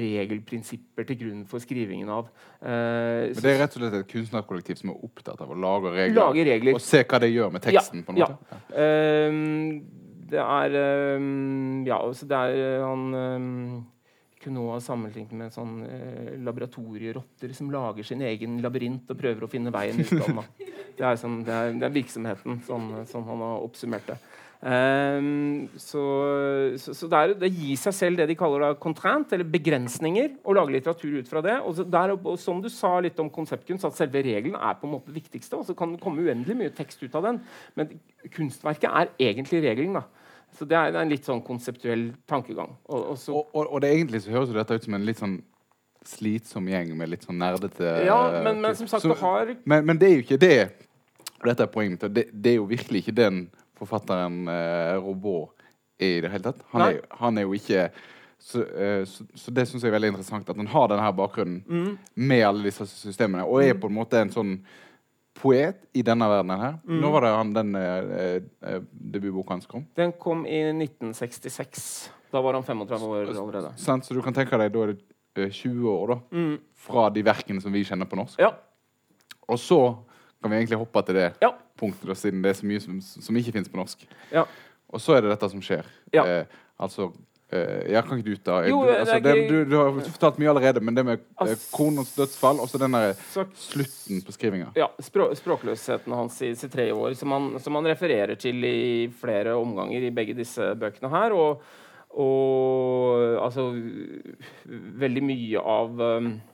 regelprinsipper til grunn for skrivingen av. Uh, Men Det er rett og slett et kunstnerkollektiv som er opptatt av å lage regler, lage regler. og se hva det gjør med teksten? Ja, på en måte? Ja. Uh, det er um, Ja, altså det er han um, kunne ha sammenlignet med sånn, eh, laboratorierotter som lager sin egen labyrint og prøver å finne veien ut av den. *laughs* Det er, sånn, det er, det er virksomheten, sånn, sånn han har oppsummert det. Um, så, så, så det, er, det, gir seg selv det de kaller da contrant, eller begrensninger, å lage litteratur ut fra det. Og, så der, og som du sa litt om konseptkunst, at selve regelen er på en måte det viktigste. Og så kan det komme uendelig mye tekst ut av den. Men kunstverket er egentlig regelen. da. Så det er, en litt sånn konseptuell tankegang. Og, og, så, og, og det egentlig så høres jo dette ut som en litt sånn slitsom gjeng med litt sånn nerdete Ja, men, men som sagt, så, har men, men, det er jo ikke det. Dette er poenget mitt. Det, det, er jo virkelig ikke den forfatteren eh, Robot i det hele tatt. Han, er, han er, jo ikke så, uh, så, så det syns jeg er veldig interessant. At han har denne bakgrunnen mm. med alle disse systemene, og er mm. på en måte en sånn poet i denne verdenen her. Mm. Når var det han den uh, uh, debutboka hans kom? Den kom i 1966. Da var han 35 år allerede. Så, så du kan tenke deg da er det 20 år da mm. fra de verkene som vi kjenner på norsk. Ja. Og så kan vi egentlig hoppe til det ja. punktet, da, siden det er så mye som, som ikke fins på norsk. Ja. Og så er det dette som skjer. Ja. Eh, altså eh, Jeg kan ikke du ta jo, du, altså, det, du, du, har fortalt mye allerede, men det med eh, konens dødsfall og så den der slutten på skrivinga. Ja. Språk, språkløsheten hans i sitt tredje år, som han, som han, refererer til i flere omganger i begge disse bøkene her. Og, og altså Veldig mye av um, Eh,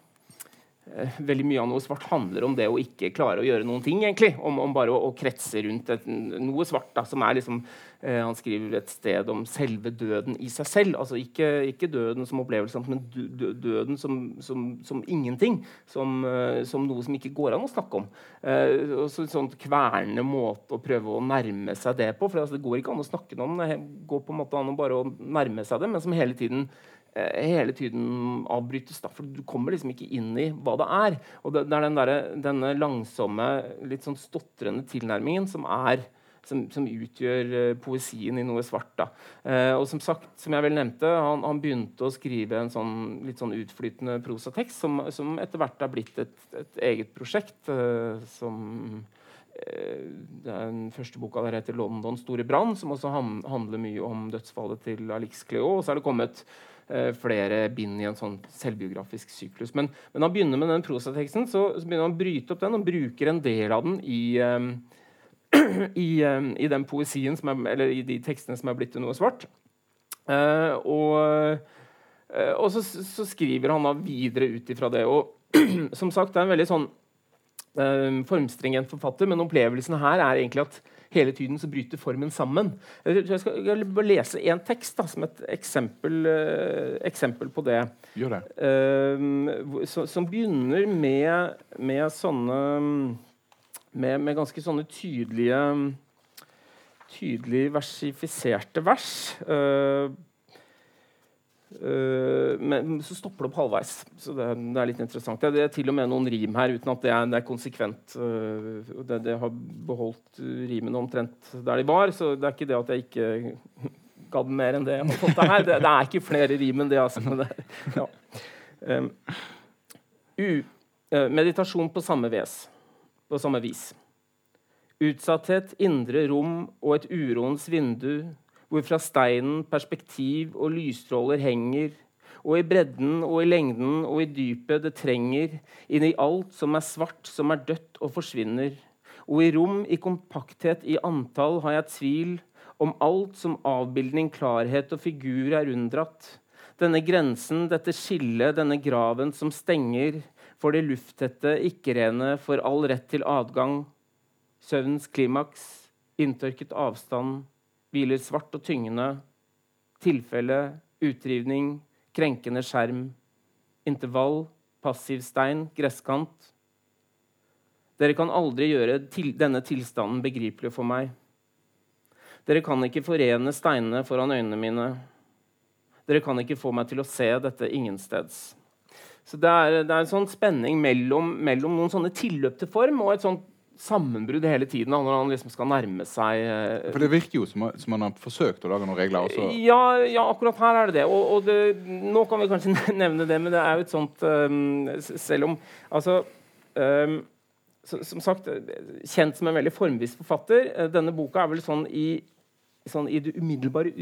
veldig mye av noe svart handler om det å ikke klare å gjøre noen ting. egentlig, Om, om bare å, å, kretse rundt et, noe svart. da, som er liksom, eh, Han skriver et sted om selve døden i seg selv. altså Ikke, ikke døden som opplevelse, men døden som, som, som ingenting. Som, eh, som, noe som ikke går an å snakke om. Eh, og så, sånn kvernende måte å prøve å nærme seg det på. for altså, Det går ikke an å snakke om det. Det går på en måte an å bare nærme seg det, men som hele tiden Eh, hele tiden avbrytes. Da, for du kommer liksom ikke inn i hva det er. Og det, det er den der, denne langsomme, litt sånn stotrende tilnærmingen som, er, som, som utgjør uh, poesien i noe svart. Uh, og som sagt, som jeg vel nevnte, han, han, begynte å skrive en sånn, litt sånn utflytende prosatekst som, som etter hvert har blitt et, et eget prosjekt. Eh, som den første boka der heter 'Londons store brann', som også handler mye om dødsfallet til Alix Cleo. Og så er det kommet eh, flere bind i en sånn selvbiografisk syklus. Men, men han begynner med den prosateksten, så, så, begynner han å bryte opp den og bruker en del av den i, um, *clears throat* i, um, i den poesien er, eller i de tekstene som er blitt til noe svart. Uh, og, uh, og så, så, skriver han da videre ut ifra det. Og *clears throat* som sagt, det er en veldig sånn uh, formstringent forfatter, men opplevelsen her er egentlig at hele tiden så bryter formen sammen. Jeg skal lese én tekst da, som et eksempel, uh, eksempel på det. Gjør det. Uh, så, som begynner med, med sånne med, med, ganske sånne tydelige tydelig versifiserte vers. Uh, Uh, men så stopper det opp halvveis. Så det, det, er litt interessant. Det, det, er til og med noen rim her uten at det er, det er konsekvent. Uh, det, det, har beholdt rimene omtrent der de var, så det er ikke det at jeg ikke *laughs* gadd mer enn det jeg har fått det her. Det, er ikke flere rim enn det. Altså, ja. um, u, uh, meditasjon på samme, ves, på samme vis. Utsatthet, indre rom og et uroens vindu hvor fra steinen perspektiv og lysstråler henger, og i bredden og i lengden og i dypet det trenger, inn i alt som er svart, som er dødt og forsvinner. Og i rom, i kompakthet, i antall, har jeg tvil om alt som avbildning, klarhet og figur er unndratt. Denne grensen, dette skillet, denne graven som stenger for det lufttette, ikke-rene, for all rett til adgang. Søvnens klimaks, inntørket avstand, hviler svart og tyngende. Tilfelle, utrivning, krenkende skjerm. Intervall, passiv stein, gresskant. Dere kan aldri gjøre til denne tilstanden begripelig for meg. Dere kan ikke forene steinene foran øynene mine. Dere kan ikke få meg til å se dette ingensteds. Så det er, det er en sånn spenning mellom, mellom noen sånne tilløp til form og et sånt sammenbrudd hele tiden da, når han liksom skal nærme seg uh, For Det virker jo som, som han har forsøkt å lage noen regler. Også. Ja, ja, akkurat her er det det. Og, og det, nå kan vi kanskje *laughs* nevne det, men det er jo et sånt um, Selv om Altså um, så, Som sagt, kjent som en veldig formvis forfatter. Denne boka er vel sånn i, sånn i det umiddelbare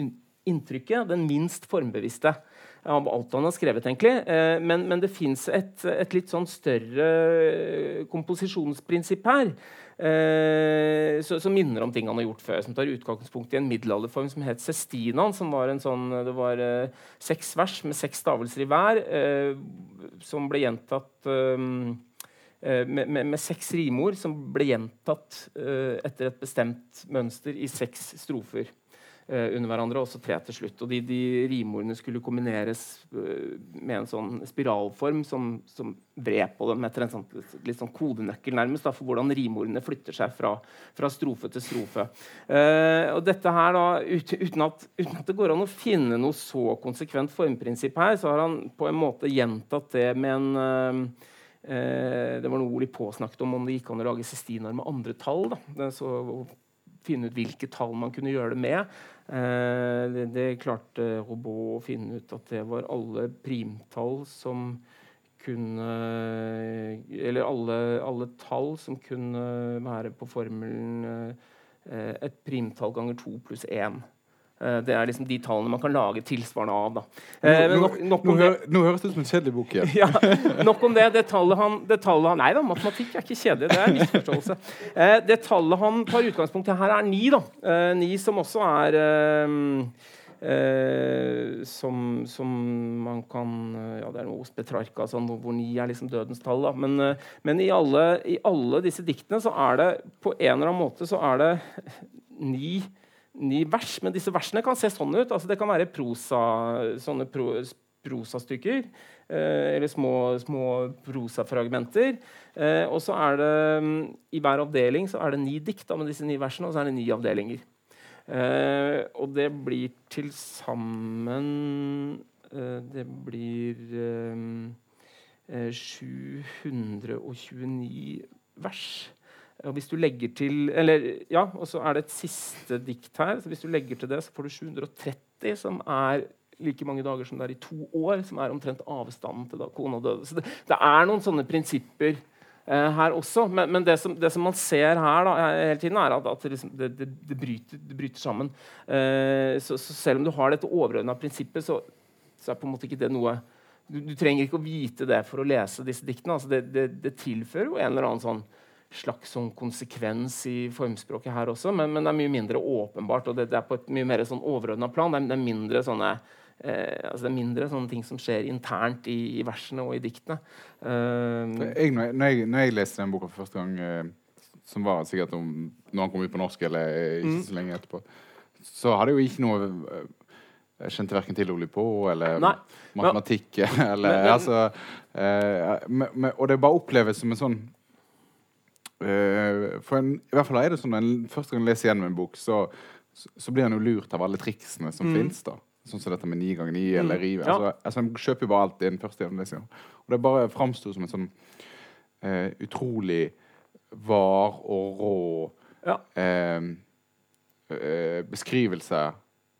inntrykket den minst formbevisste av alt han har skrevet, egentlig. Eh, men, men det fins et, et, litt sånn større eh, komposisjonsprinsipp her. Eh, som minner om ting han har gjort før, som tar utgangspunkt i en middelalderform som het Sestinaen. som var en sånn, Det var eh, seks vers med seks stavelser i hver, eh, som ble gjentatt eh, med, med, med, seks rimord som ble gjentatt etter et bestemt mønster i seks strofer. Uh, under hverandre, og så tre til slutt. Og de, de rimordene skulle kombineres uh, med en sånn spiralform som, som vred på dem etter en sånn, litt sånn kodenøkkel nærmest, da, for hvordan rimordene flytter seg fra, fra strofe til strofe. Uh, og dette her da, ut, uten, at, uten, at, det går an å finne noe så konsekvent formprinsipp her, så har han på en måte gjentatt det med en det var noe Oli påsnakket om om det gikk an å lage sistinar med andre tall. Da. Så, finne ut hvilke tall man kunne gjøre det med. Eh, det, det, klarte Robot å finne ut at det var alle primtall som kunne Eller alle, alle tall som kunne være på formelen eh, et primtall ganger to pluss én. Eh, det er liksom de tallene man kan lage tilsvarende av. Eh, nå, nok, nok nå, hø nå, høres det ut som en kjedelig bok igjen. *laughs* ja, nok om det. Det tallet han, det tallet han Nei da, matematikk er ikke kjedelig. Det er misforståelse. Eh, det tallet han tar utgangspunkt i her, er ni. da. Eh, ni som også er eh, eh, som, som, man kan Ja, det er noe hos Petrarca sånn, hvor ni er liksom dødens tall. Da. Men, men i, alle, i alle disse diktene så er det på en eller annen måte så er det ni ni vers, men disse versene kan se sånn ut. Altså, det kan være prosa, sånne pro, prosastykker. Eh, eller små, små prosafragmenter. Eh, og så er det I hver avdeling så er det ni dikt med disse ni versene, og så er det ni avdelinger. Eh, og det blir til sammen eh, Det blir 729 eh, vers. Og hvis du legger til eller, ja, og så er det et siste dikt her. så Hvis du legger til det, så får du 730, som er like mange dager som det er i to år. Som er omtrent avstanden til da kona døde. Så det, det er noen sånne prinsipper eh, her også. Men, men det, som, det, som, man ser her da, hele tiden, er at, at det, liksom, det, bryter, bryter, sammen. Eh, så, så, selv om du har dette overordna prinsippet, så, så, er på en måte ikke det noe du, du, trenger ikke å vite det for å lese disse diktene. Altså det, tilfører jo en eller annen sånn slags sånn konsekvens i formspråket her også, men, men, det er mye mindre åpenbart. og Det, det er på et mye mer sånn overordna plan. Det er, det er, mindre sånne eh, altså det er mindre sånne ting som skjer internt i, i versene og i diktene. Uh, jeg, når, jeg, når, jeg, leste den boka for første gang, eh, som var sikkert om når han kom ut på norsk, eller ikke så lenge etterpå, så hadde jeg jo ikke noe eh, Jeg kjente verken til Oli på eller Nei. matematikk *laughs* eller Men- men- altså eh, med, med, Og det bare oppleves som en sånn eh, For en, i hvert fall er det sånn når en første gang jeg leser gjennom en bok, så, så, blir en jo lurt av alle triksene som Mm. finnes. Sånn som dette med ni ganger ni eller rive. Ja. Altså, altså, en kjøper jo bare alt inn første gjennomlesningen. Og det bare framsto som en sånn eh, utrolig var og rå Ja. eh, eh, beskrivelse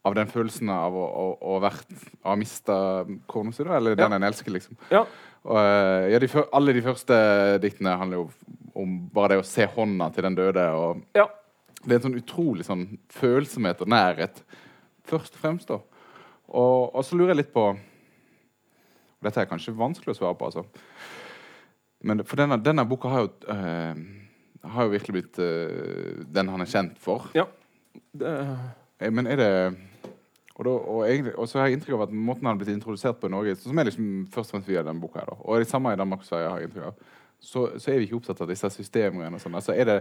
av den følelsen av å, å, å, vært, ha mista kona si, da, eller den Ja. en elsker, liksom. Ja. Og, eh, ja, de, alle de første diktene handler jo om bare det å se hånda til den døde. Ja. det er en sånn utrolig sånn følsomhet og nærhet, først og fremst. da. Og, og så lurer jeg litt på og Dette er kanskje vanskelig å svare på, altså. Men for denne, denne boka har jo, øh, har jo virkelig blitt øh, den han er kjent for. ja. Det, Eh, Men er det og, da, og, egentlig, og så har jeg inntrykk av at måten han har blitt introdusert på i Norge, som er liksom først og fremst via denne boka her, da, og det samme i Danmark og Sverige, har jeg inntrykk av, så, så er vi ikke opptatt av disse systemgreiene og sånn. Altså, er det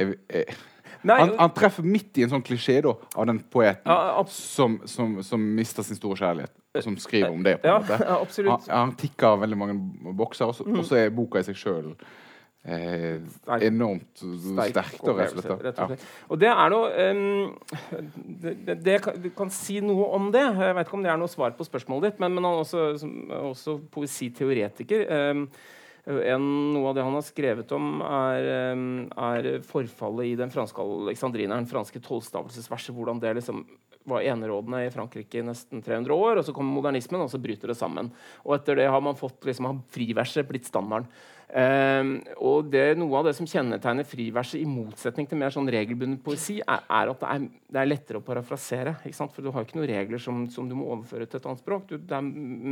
er, er, Nei, han, han treffer midt i en sånn klisjé da, av den poeten Ja, som, som, som mister sin store kjærlighet, og som skriver om det. på en ja, måte. *laughs* Han, han tikker veldig mange bokser, og så og så er boka i seg sjøl eh, enormt sterk. og rett og slett. Ja. og det er noe um, det, det, det kan, Du kan si noe om det. Jeg vet ikke om det er noe svar på spørsmålet ditt, men, men han er også, også poesiteoretiker. Ehm, en, noe av det han har skrevet om, er, er forfallet i den franske alexandrineren, franske tolvstavelsesverset. Hvordan det liksom var enerådende i Frankrike i nesten 300 år. og Så kommer modernismen, og så bryter det sammen. Og etter det har man fått liksom, har friverset blitt standarden. Um, og det, Noe av det som kjennetegner friverset, i motsetning til mer sånn regelbundet poesi, er, er at det er, det er lettere å parafrasere. For du har ikke noen regler som, som du må overføre til et annet språk. Du, det er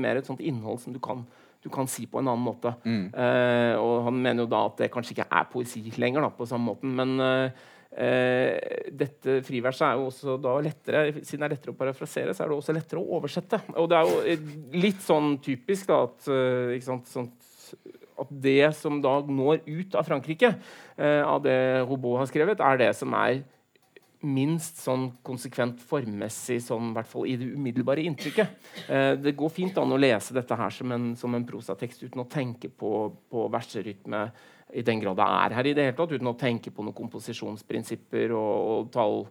mer et sånt innhold som du kan, du kan si på en annen måte. Eh, og han mener jo da at det kanskje ikke er poesi lenger, da, på samme måten. Men uh, uh, dette friverset er jo også da lettere Siden det er lettere å parafrasere, så er det også lettere å oversette. Og det er jo eh, litt sånn typisk da at sant, sånt, at det som da når ut av Frankrike, av det Robot har skrevet, er det som er minst sånn konsekvent formmessig, sånn, i hvert fall i det umiddelbare inntrykket. Eh, det går fint an å lese dette her som en, som en prosatekst uten å tenke på, på verserytme i den grad det er her i det hele tatt, uten å tenke på noen komposisjonsprinsipper og, og tall,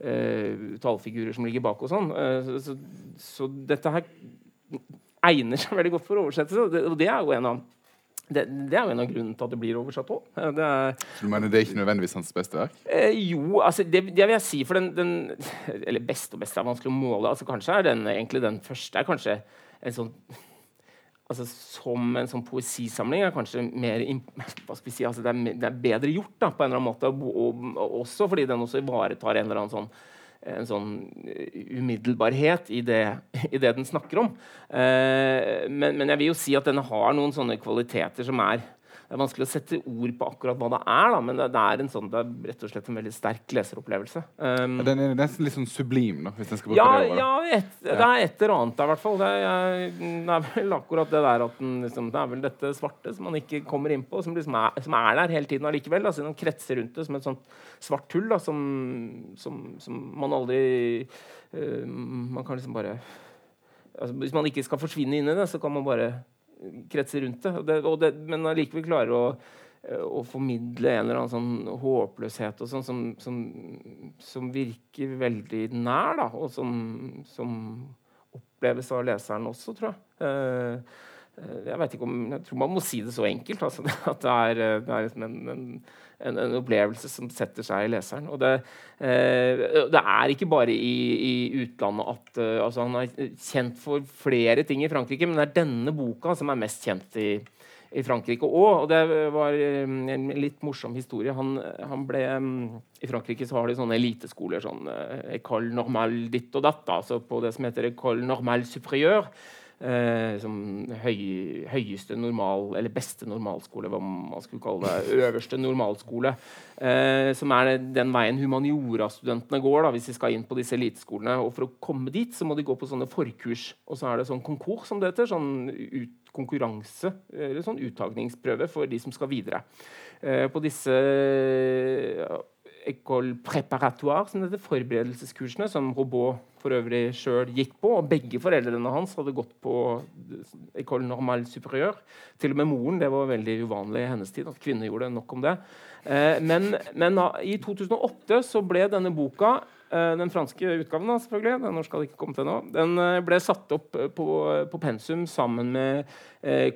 eh, tallfigurer som ligger bak og sånn. Eh, så, så, så dette her egner seg veldig godt for oversettelse, og det, og det er jo en av det, det er jo en av grunnene til at det blir oversatt òg. Så du mener det er ikke nødvendigvis hans beste verk? Eh, jo, altså det, det vil jeg si. For den, den Eller beste og beste er vanskelig å måle. Altså Kanskje er den egentlig den første er kanskje en sånn altså Som en sånn poesisamling er kanskje mer hva skal vi si, altså det, er, det er bedre gjort da, på en eller annen måte. Og, og også fordi den også ivaretar en eller annen sånn en sånn eh, umiddelbarhet i det, *laughs* i det den snakker om. Eh, men, men jeg vil jo si at den har noen sånne kvaliteter som er det er vanskelig å sette ord på akkurat hva det er, da, men det, det, er en sånn, det er rett og slett en veldig sterk leseropplevelse. Um, Den er nesten litt sånn sublim, da, hvis en skal bruke ja, det ordet. ja et, det er et eller annet der, i hvert fall. Det er, det er vel akkurat det der at den, liksom, Det er vel dette svarte som man ikke kommer inn på, som, liksom er, som er der hele tiden allikevel. Altså, den kretser rundt det som et sånt svart hull da, som, som, som man aldri uh, Man kan liksom bare altså, Hvis man ikke skal forsvinne inn i det, så kan man bare kretse rundt det. Det, det men allikevel klarer å eh, å formidle en eller annen sånn håpløshet og sånn som, som, som virker veldig nær, da, og som, som oppleves av leseren også, tror jeg. Eh, jeg vet ikke om, jeg tror man må si det så enkelt. Altså, *laughs* at det er, det er en, en, en, en opplevelse som setter seg i leseren. Og det, eh, det er ikke bare i, i utlandet at eh, altså Han er kjent for flere ting i Frankrike, men det er denne boka som er mest kjent i, i Frankrike òg. Og det var eh, en litt morsom historie. Han, han ble, mm, I Frankrike så har de sånne eliteskoler. sånn École normale ditt og datt. Altså på det som heter École normale supérieur. Eh, høy, høyeste normal, eller beste normalskole, hva man skulle kalle det. Øverste normalskole. Eh, som er den veien humaniora-studentene går da, hvis de skal inn på disse eliteskolene. Og for å komme dit så må de gå på sånne forkurs. Og så er det sånn konkurs, som det heter. Sånn ut, konkurranse, eller sånn uttagningsprøve for de som skal videre. Eh, på disse École préparatoire, som heter forberedelseskursene, som Robot for øvrig sjøl gikk på. Og begge foreldrene hans hadde gått på École normale supérieure. Til og med moren. Det var veldig uvanlig i hennes tid at kvinner gjorde nok om det. Eh, men, men i 2008 så ble denne boka eh, den franske utgaven da, selvfølgelig, den norske hadde ikke kommet ennå, den eh, ble satt opp på, på pensum sammen med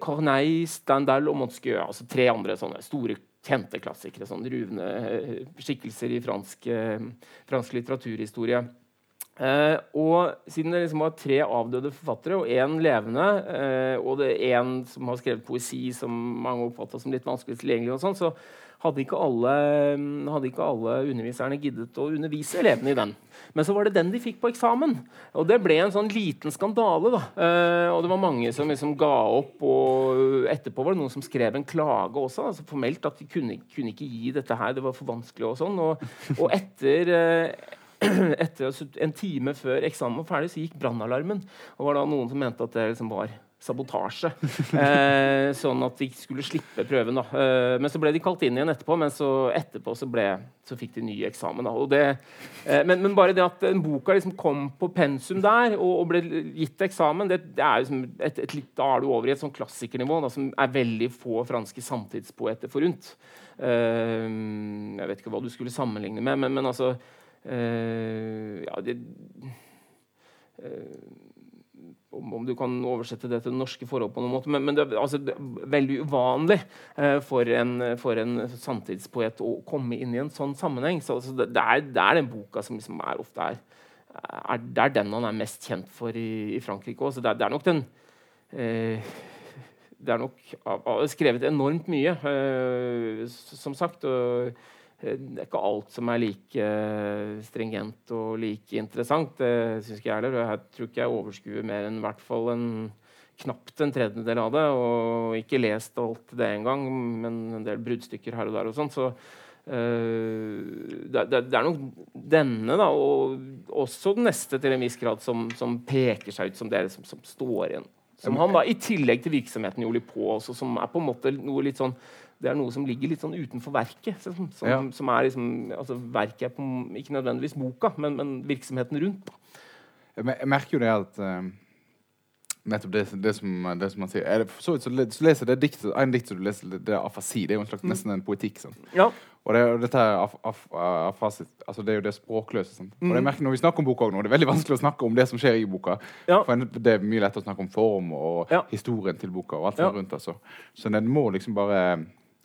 Corneille, Standal og Montesquieu. Altså tre andre sånne store kjente klassikere. Sånn ruvende eh, skikkelser i fransk, eh, fransk litteraturhistorie. Eh, og siden det liksom var tre avdøde forfattere og én levende, eh, og det er én som har skrevet poesi som mange oppfatta som litt vanskelig tilgjengelig, og sånn, så hadde ikke, alle, hadde ikke alle underviserne giddet å undervise elevene i den. Men så var det den de fikk på eksamen. Og det ble en sånn liten skandale. da. Eh, og det var mange som liksom ga opp. Og etterpå var det noen som skrev en klage også, altså formelt at de kunne, kunne ikke gi dette her. Det var for vanskelig og sånn. Og, og etter eh, *clears throat* etter en time før eksamen var ferdig, så gikk brannalarmen. Og var da noen som mente at det liksom var sabotasje. *laughs* Eh, sånn at de skulle slippe prøven. Da. Eh, men så ble de kalt inn igjen etterpå, men så etterpå så, ble, så fikk de ny eksamen. Det, eh, men, men, bare det at en boka liksom kom på pensum der og, og ble gitt eksamen, det, det er liksom et, et da er du over i et sånn klassikernivå da, som er veldig få franske samtidspoeter forunt. Eh, jeg vet ikke hva du skulle sammenligne med, men, men altså eh, Ja, det eh, om, om, du kan oversette det til norske forhold på noen måte. Men, men det, altså, er veldig uvanlig eh, for, en, for, en, samtidspoet å komme inn i en sånn sammenheng. Så, altså, det, det, er, det, er, den boka som liksom er ofte er, er, Det er den han er mest kjent for i, i Frankrike òg. Det, er nok den eh, Det er nok skrevet enormt mye, eh, som sagt. og det er ikke alt som er like eh, stringent og like interessant. Det syns ikke jeg heller. Jeg tror ikke jeg overskuer mer enn hvert fall en knapt en tredjedel av det. Og ikke lest alt det engang, men en del bruddstykker her og der. og sånn. så Uh, det, det, er nok denne, da, og også den neste til en viss grad, som, som peker seg ut som det som, som står igjen. Som han da, i tillegg til virksomheten gjorde på, også, som er på en måte noe litt sånn det er noe som ligger litt sånn utenfor verket. Som, som, ja. som er liksom, altså Verket er på, ikke nødvendigvis boka, men, men virksomheten rundt. Jeg, jeg merker jo det at uh, nettopp det, det, som, det, som, man sier er det, så, så, så leser det diktet, En dikt som du leser, det er afasi. Det er jo en slags, mm. nesten en poetikk. Ja. Og det, dette er af, af, afasi, altså det er jo det språkløse. Mm. Og jeg merker Når vi snakker om boka nå, det er veldig vanskelig å snakke om det som skjer i boka. Ja. For Det er mye lettere å snakke om form og ja. historien til boka. og alt det rundt altså. Så den må liksom bare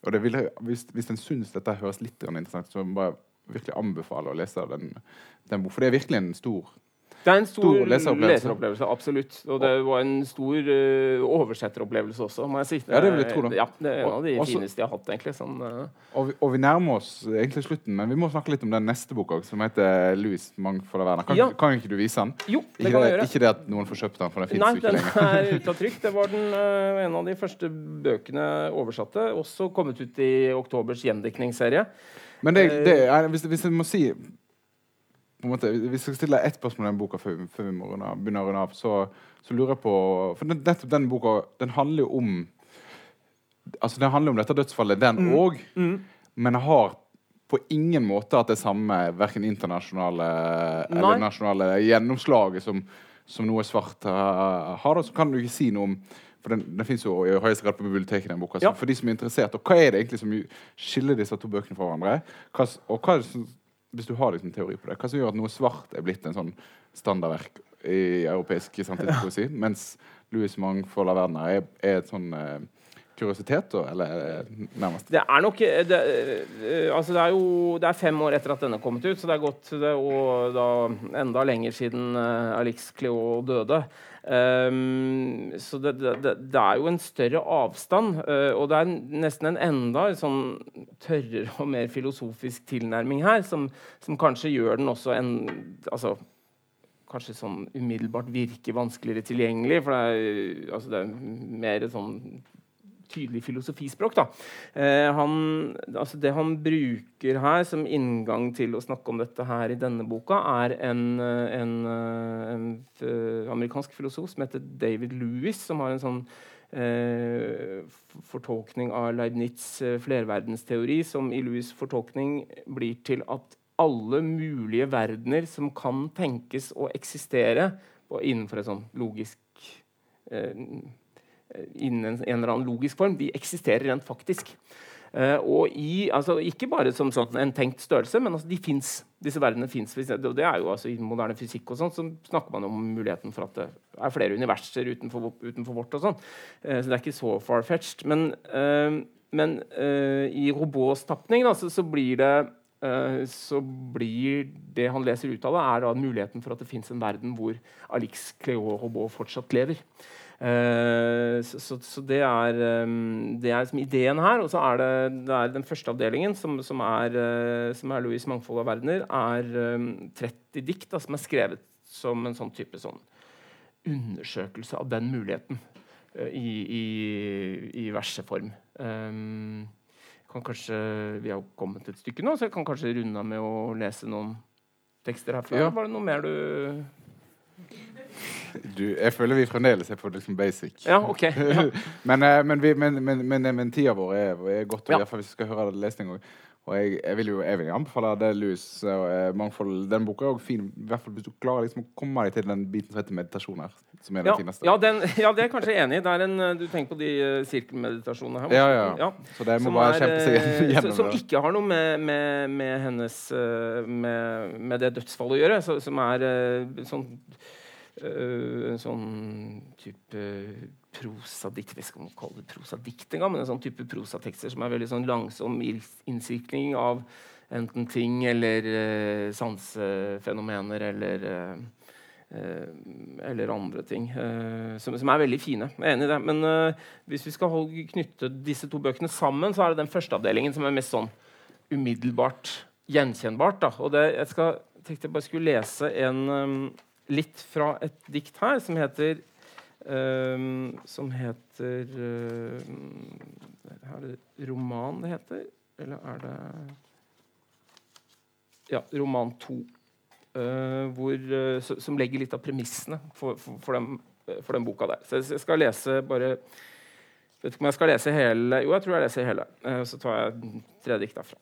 og vil, hvis, hvis en syns dette høres litt interessant, så må jeg virkelig anbefale å lese den, den boka. For det er virkelig en stor det er en stor, stor leseropplevelse. leseropplevelse. Absolutt. Og det var en stor uh, oversetteropplevelse også, må jeg si. Ja, det vil jeg tro da. Ja, det er en av de også, fineste jeg har hatt, egentlig. Sånn, uh. og, vi, og, vi, nærmer oss egentlig slutten, men vi må snakke litt om den neste boka, som heter 'Louis Mangfold av verden'. Kan, ja. kan, ikke du vise den? Jo, det ikke kan jeg gjøre. Ikke det at noen får kjøpt den, for den fins ikke lenger. Nei, den er ute av *laughs* trykk. Det var den, uh, en av de første bøkene oversatte. Også kommet ut i oktobers gjendiktningsserie. Men det, det er, hvis, hvis jeg må si på en måte, Hvis jeg skal stille ett spørsmål om den boka før, før vi må begynne å runde av, så, så, lurer jeg på For nettopp den boka den handler jo om Altså Den handler om dette dødsfallet, den òg, mm. mm. men har på ingen måte hatt det samme verken internasjonale Nei. eller nasjonale gjennomslaget som, som noe svart har. Så kan du ikke si noe om for Den, den fins jo i høyeste grad på biblioteket. den boka, ja. For de som er interessert. Og Hva er det egentlig som skiller disse to bøkene fra hverandre? Hva, og hva er det som hvis du har liksom teori på det, hva som gjør at noe svart er blitt en sånn standardverk i europeisk samtidspoesi, mens Louis Mangfold av verden er, er et sånn eh, kuriositet, eller nærmest? Det er nok eh, det, eh, altså det er jo det er fem år etter at denne kom ut, så det er gått og da enda lenger siden uh, Alix Cleo døde. Um, så det, det, det, er jo en større avstand, uh, og det er nesten en enda sånn tørrere og mer filosofisk tilnærming her, som, som kanskje gjør den også en altså, kanskje sånn umiddelbart virker vanskeligere tilgjengelig. For det er, altså det er mer sånn tydelig filosofispråk. Da. Eh, han, altså det han bruker her som inngang til å snakke om dette her i denne boka, er en, en, en, en amerikansk filosof som heter David Lewis, som har en sånn eh, fortolkning av Leibniz' eh, flerverdensteori, som i Lewis' fortolkning blir til at alle mulige verdener som kan tenkes å eksistere og innenfor et sånn logisk eh, innen en, eller annen logisk form, de eksisterer rent faktisk. Uh, og i, altså, ikke bare som sånn, en tenkt størrelse, men altså, de fins. Disse verdenene fins. Det er jo altså, I moderne fysikk og sånt, så snakker man om muligheten for at det er flere universer utenfor, utenfor vårt. og. Uh, så det er ikke så far-fetched. Men, uh, men i Robots tapning så, så, blir det så blir det han leser ut av det, er da muligheten for at det fins en verden hvor Alix Cleo Robot fortsatt lever. Uh, så, så, så, det er, um, det er liksom ideen her. Og så er det, det er den første avdelingen, som, som er, uh, som er Louis' mangfold av verdener, er um, 30 dikt da, som er skrevet som en sånn type sånn undersøkelse av den muligheten uh, i, i, i verseform. Um, kan kanskje, vi har kommet et stykke nå, så jeg kan kanskje runde av med å lese noen tekster herfra. Ja. Var det noe mer du du, jeg føler vi fremdeles er på liksom basic. Ja, ok. Ja. *laughs* men, eh, men, vi, men, men, men, tida vår er, er godt, ja. hvis vi skal høre lesning òg. Og jeg, jeg, vil jo jeg vil anbefale det Lus og eh, mangfold. Den boka er òg fin, i hvert fall hvis du klarer liksom å komme deg til den biten som heter meditasjon her. Som er den ja, fineste. Ja, den, ja, det er jeg kanskje enig i. Det er en, du tenker på de uh, sirkelmeditasjonene her. Ja, ja, ja. Så det må bare er, kjempe seg gjennom. Som ikke har noe med, med, med hennes uh, med, med, det dødsfallet å gjøre. Så, som er uh, sånn Uh, en sånn type prosadikt Vi skal kalle det prosadikt engang, men en sånn type prosatekster som er veldig sånn langsom innsirkling av enten ting eller uh, sansefenomener eller uh, eller andre ting som, som, er veldig fine. Jeg er enig i det. Men hvis vi skal holde, knytte disse to bøkene sammen, så er det den første avdelingen som er mest sånn umiddelbart gjenkjennbart. Da. Og det, jeg skal, tenkte jeg bare skulle lese en litt fra et dikt her som heter um, Som heter uh, Er det roman det heter? Eller er det Ja, roman to. Uh, hvor, uh, som legger litt av premissene for, for, for, den, for, den, boka der. Så jeg skal lese bare Vet ikke om jeg skal lese hele Jo, jeg tror jeg leser hele. Så tar jeg tre dikt derfra.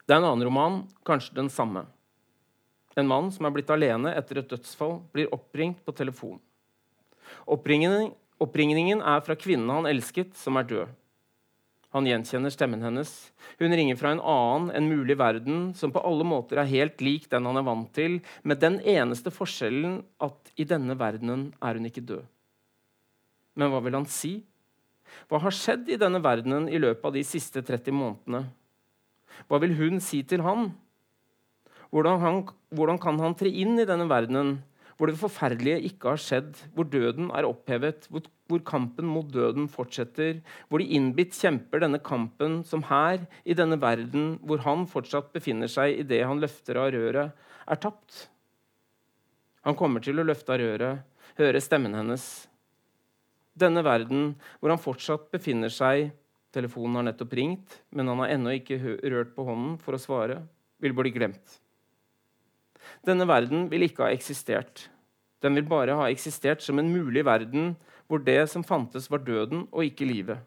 Det er en annen roman, kanskje den samme. En mann som er blitt alene etter et dødsfall, blir oppringt på telefon. Oppringningen, oppringningen er fra kvinnen han elsket, som er død. Han gjenkjenner stemmen hennes. Hun ringer fra en annen, en mulig verden, som på alle måter er helt lik den han er vant til, med den eneste forskjellen at i denne verdenen er hun ikke død. Men hva vil han si? Hva har skjedd i denne verdenen i løpet av de siste 30 månedene? Hva vil hun si til han? Hvordan, han, hvordan kan han tre inn i denne verdenen hvor det forferdelige ikke har skjedd, hvor døden er opphevet, hvor, hvor, kampen mot døden fortsetter, hvor de innbitt kjemper denne kampen som her, i denne verden hvor han fortsatt befinner seg i det han løfter av røret, er tapt. Han kommer til å løfte av røret, høre stemmen hennes. Denne verden hvor han fortsatt befinner seg Telefonen har nettopp ringt, men han har ennå ikke rørt på hånden for å svare. Vil bli glemt. Denne verden vil ikke ha eksistert. Den vil bare ha eksistert som en mulig verden hvor det som fantes, var døden og ikke livet.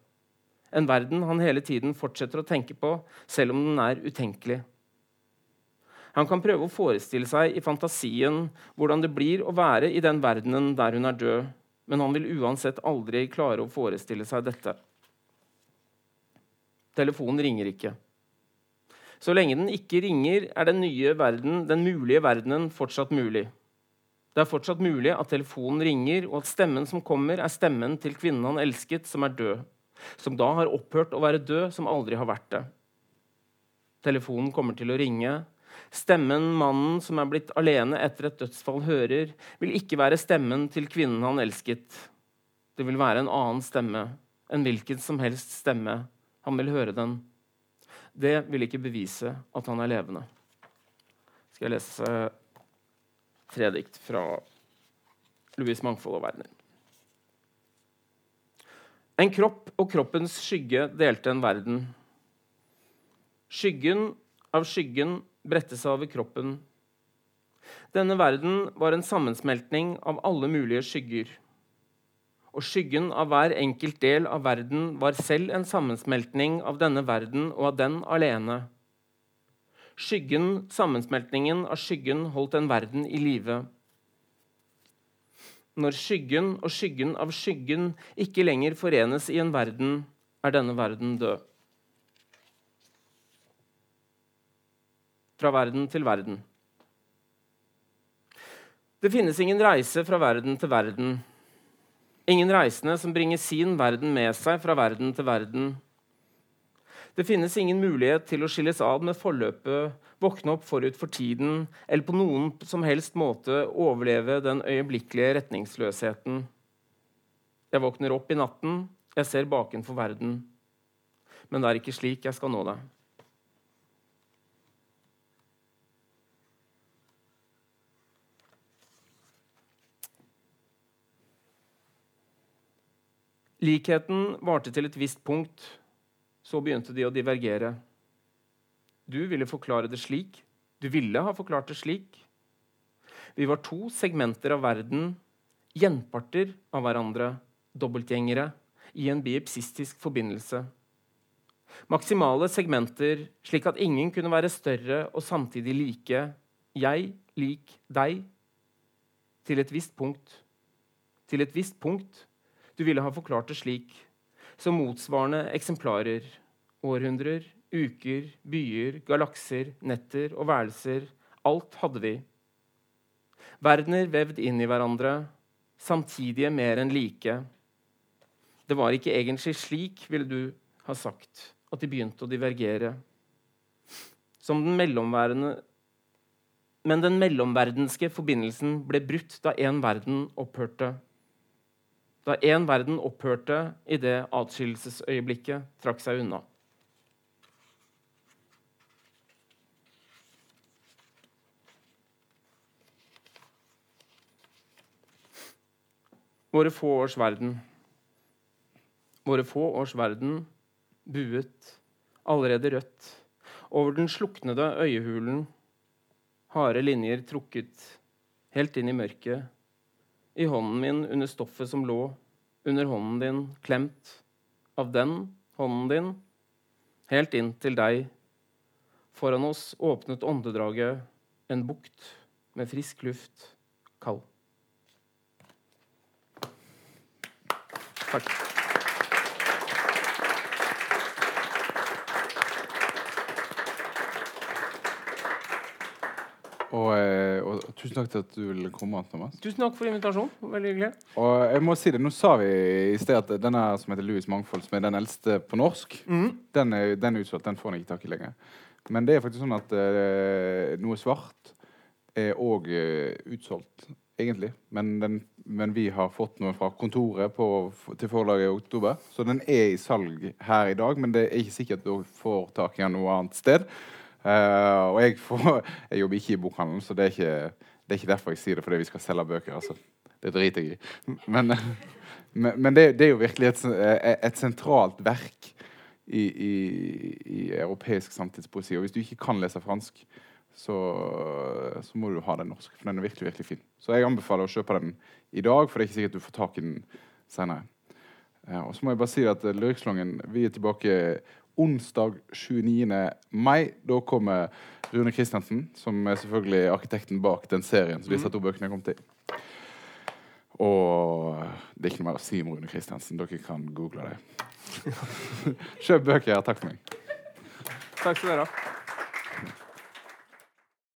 En verden han hele tiden fortsetter å tenke på, selv om den er utenkelig. Han kan prøve å forestille seg i fantasien hvordan det blir å være i den verdenen der hun er død, men han vil uansett aldri klare å forestille seg dette. Telefonen ringer ikke. Så lenge den ikke ringer, er den nye verden, den mulige verdenen fortsatt mulig. Det er fortsatt mulig at telefonen ringer, og at stemmen som kommer, er stemmen til kvinnen han elsket, som er død. Som da har opphørt å være død, som aldri har vært det. Telefonen kommer til å ringe. Stemmen mannen som er blitt alene etter et dødsfall, hører, vil ikke være stemmen til kvinnen han elsket. Det vil være en annen stemme, en hvilken som helst stemme. Han vil høre den. Det vil ikke bevise at han er levende. Skal jeg lese tre dikt fra Louis Mangfold og Werner. En kropp og kroppens skygge delte en verden. Skyggen av skyggen bredte seg over kroppen. Denne verden var en sammensmeltning av alle mulige skygger. Og skyggen av hver enkelt del av verden var selv en sammensmeltning av denne verden og av den alene. Skyggen, sammensmeltningen av skyggen, holdt en verden i live. Når skyggen og skyggen av skyggen ikke lenger forenes i en verden, er denne verden død. Fra verden til verden. Det finnes ingen reise fra verden til verden. Ingen reisende som bringer sin verden med seg fra verden til verden. Det finnes ingen mulighet til å skilles ad med forløpet, våkne opp forut for tiden eller på noen som helst måte overleve den øyeblikkelige retningsløsheten. Jeg våkner opp i natten, jeg ser bakenfor verden. Men det er ikke slik jeg skal nå deg. Likheten varte til et visst punkt så begynte de å divergere. Du ville forklare det slik. Du ville ha forklart det slik. Vi var to segmenter av verden, gjenparter av hverandre, dobbeltgjengere, i en biepsistisk forbindelse. Maksimale segmenter, slik at ingen kunne være større og samtidig like. Jeg lik deg. Til et visst punkt. Til et visst punkt. Du ville ha forklart det slik som motsvarende eksemplarer. Århundrer, uker, byer, galakser, netter og værelser. Alt hadde vi. Verdener vevd inn i hverandre, samtidige mer enn like. Det var ikke egentlig slik, ville du ha sagt, at de begynte å divergere. Som den mellomværende Men den mellomverdenske forbindelsen ble brutt da én verden opphørte da én verden opphørte i det atskillelsesøyeblikket trakk seg unna. Våre få års verden. Våre få års verden buet, allerede rødt, over den sluknede øyehulen, harde linjer trukket helt inn i mørket i hånden min under stoffet som lå under hånden din, klemt av den hånden din, helt inn til deg. Foran oss åpnet åndedraget en bukt med frisk luft, kald. Takk. Og, eh, og, tusen takk til at du ville komme. Thomas. Tusen takk for invitasjonen. Veldig hyggelig. Og jeg må si det, Nå sa vi i sted at denne som heter Louis Mangfold, som er den eldste på norsk, mm. den, er, den, er, utsolgt. Den får han ikke tak i lenger. Men det er faktisk sånn at uh, noe svart er òg uh, eh, utsolgt, egentlig. Men, den, men, vi har fått noe fra kontoret på, til forlaget i oktober. Så den er i salg her i dag, men det er ikke sikkert du får tak i den noe annet sted. Uh, og jeg, får, *laughs* jeg, jobber ikke i bokhandelen, så det er, ikke, det er, ikke, derfor jeg sier det fordi vi skal selge bøker. Altså. Det driter jeg i. Men, *laughs* men, men det, det, er jo virkelig et, et sentralt verk i, i, i, europeisk samtidspoesi. Og hvis du ikke kan lese fransk, så, så, må du ha den norsk. For den er virkelig virkelig fin. Så jeg anbefaler å kjøpe den i dag, for det er ikke sikkert du får tak i den senere. Uh, og så må jeg bare si at uh, vi er tilbake onsdag 29. mai. Da kommer Rune Christensen, som er selvfølgelig arkitekten bak den serien som disse to bøkene kom til. Og det er ikke noe mer å si om Rune Christensen. Dere kan google det. *laughs* Kjøp bøker. Takk for meg. Takk skal dere ha.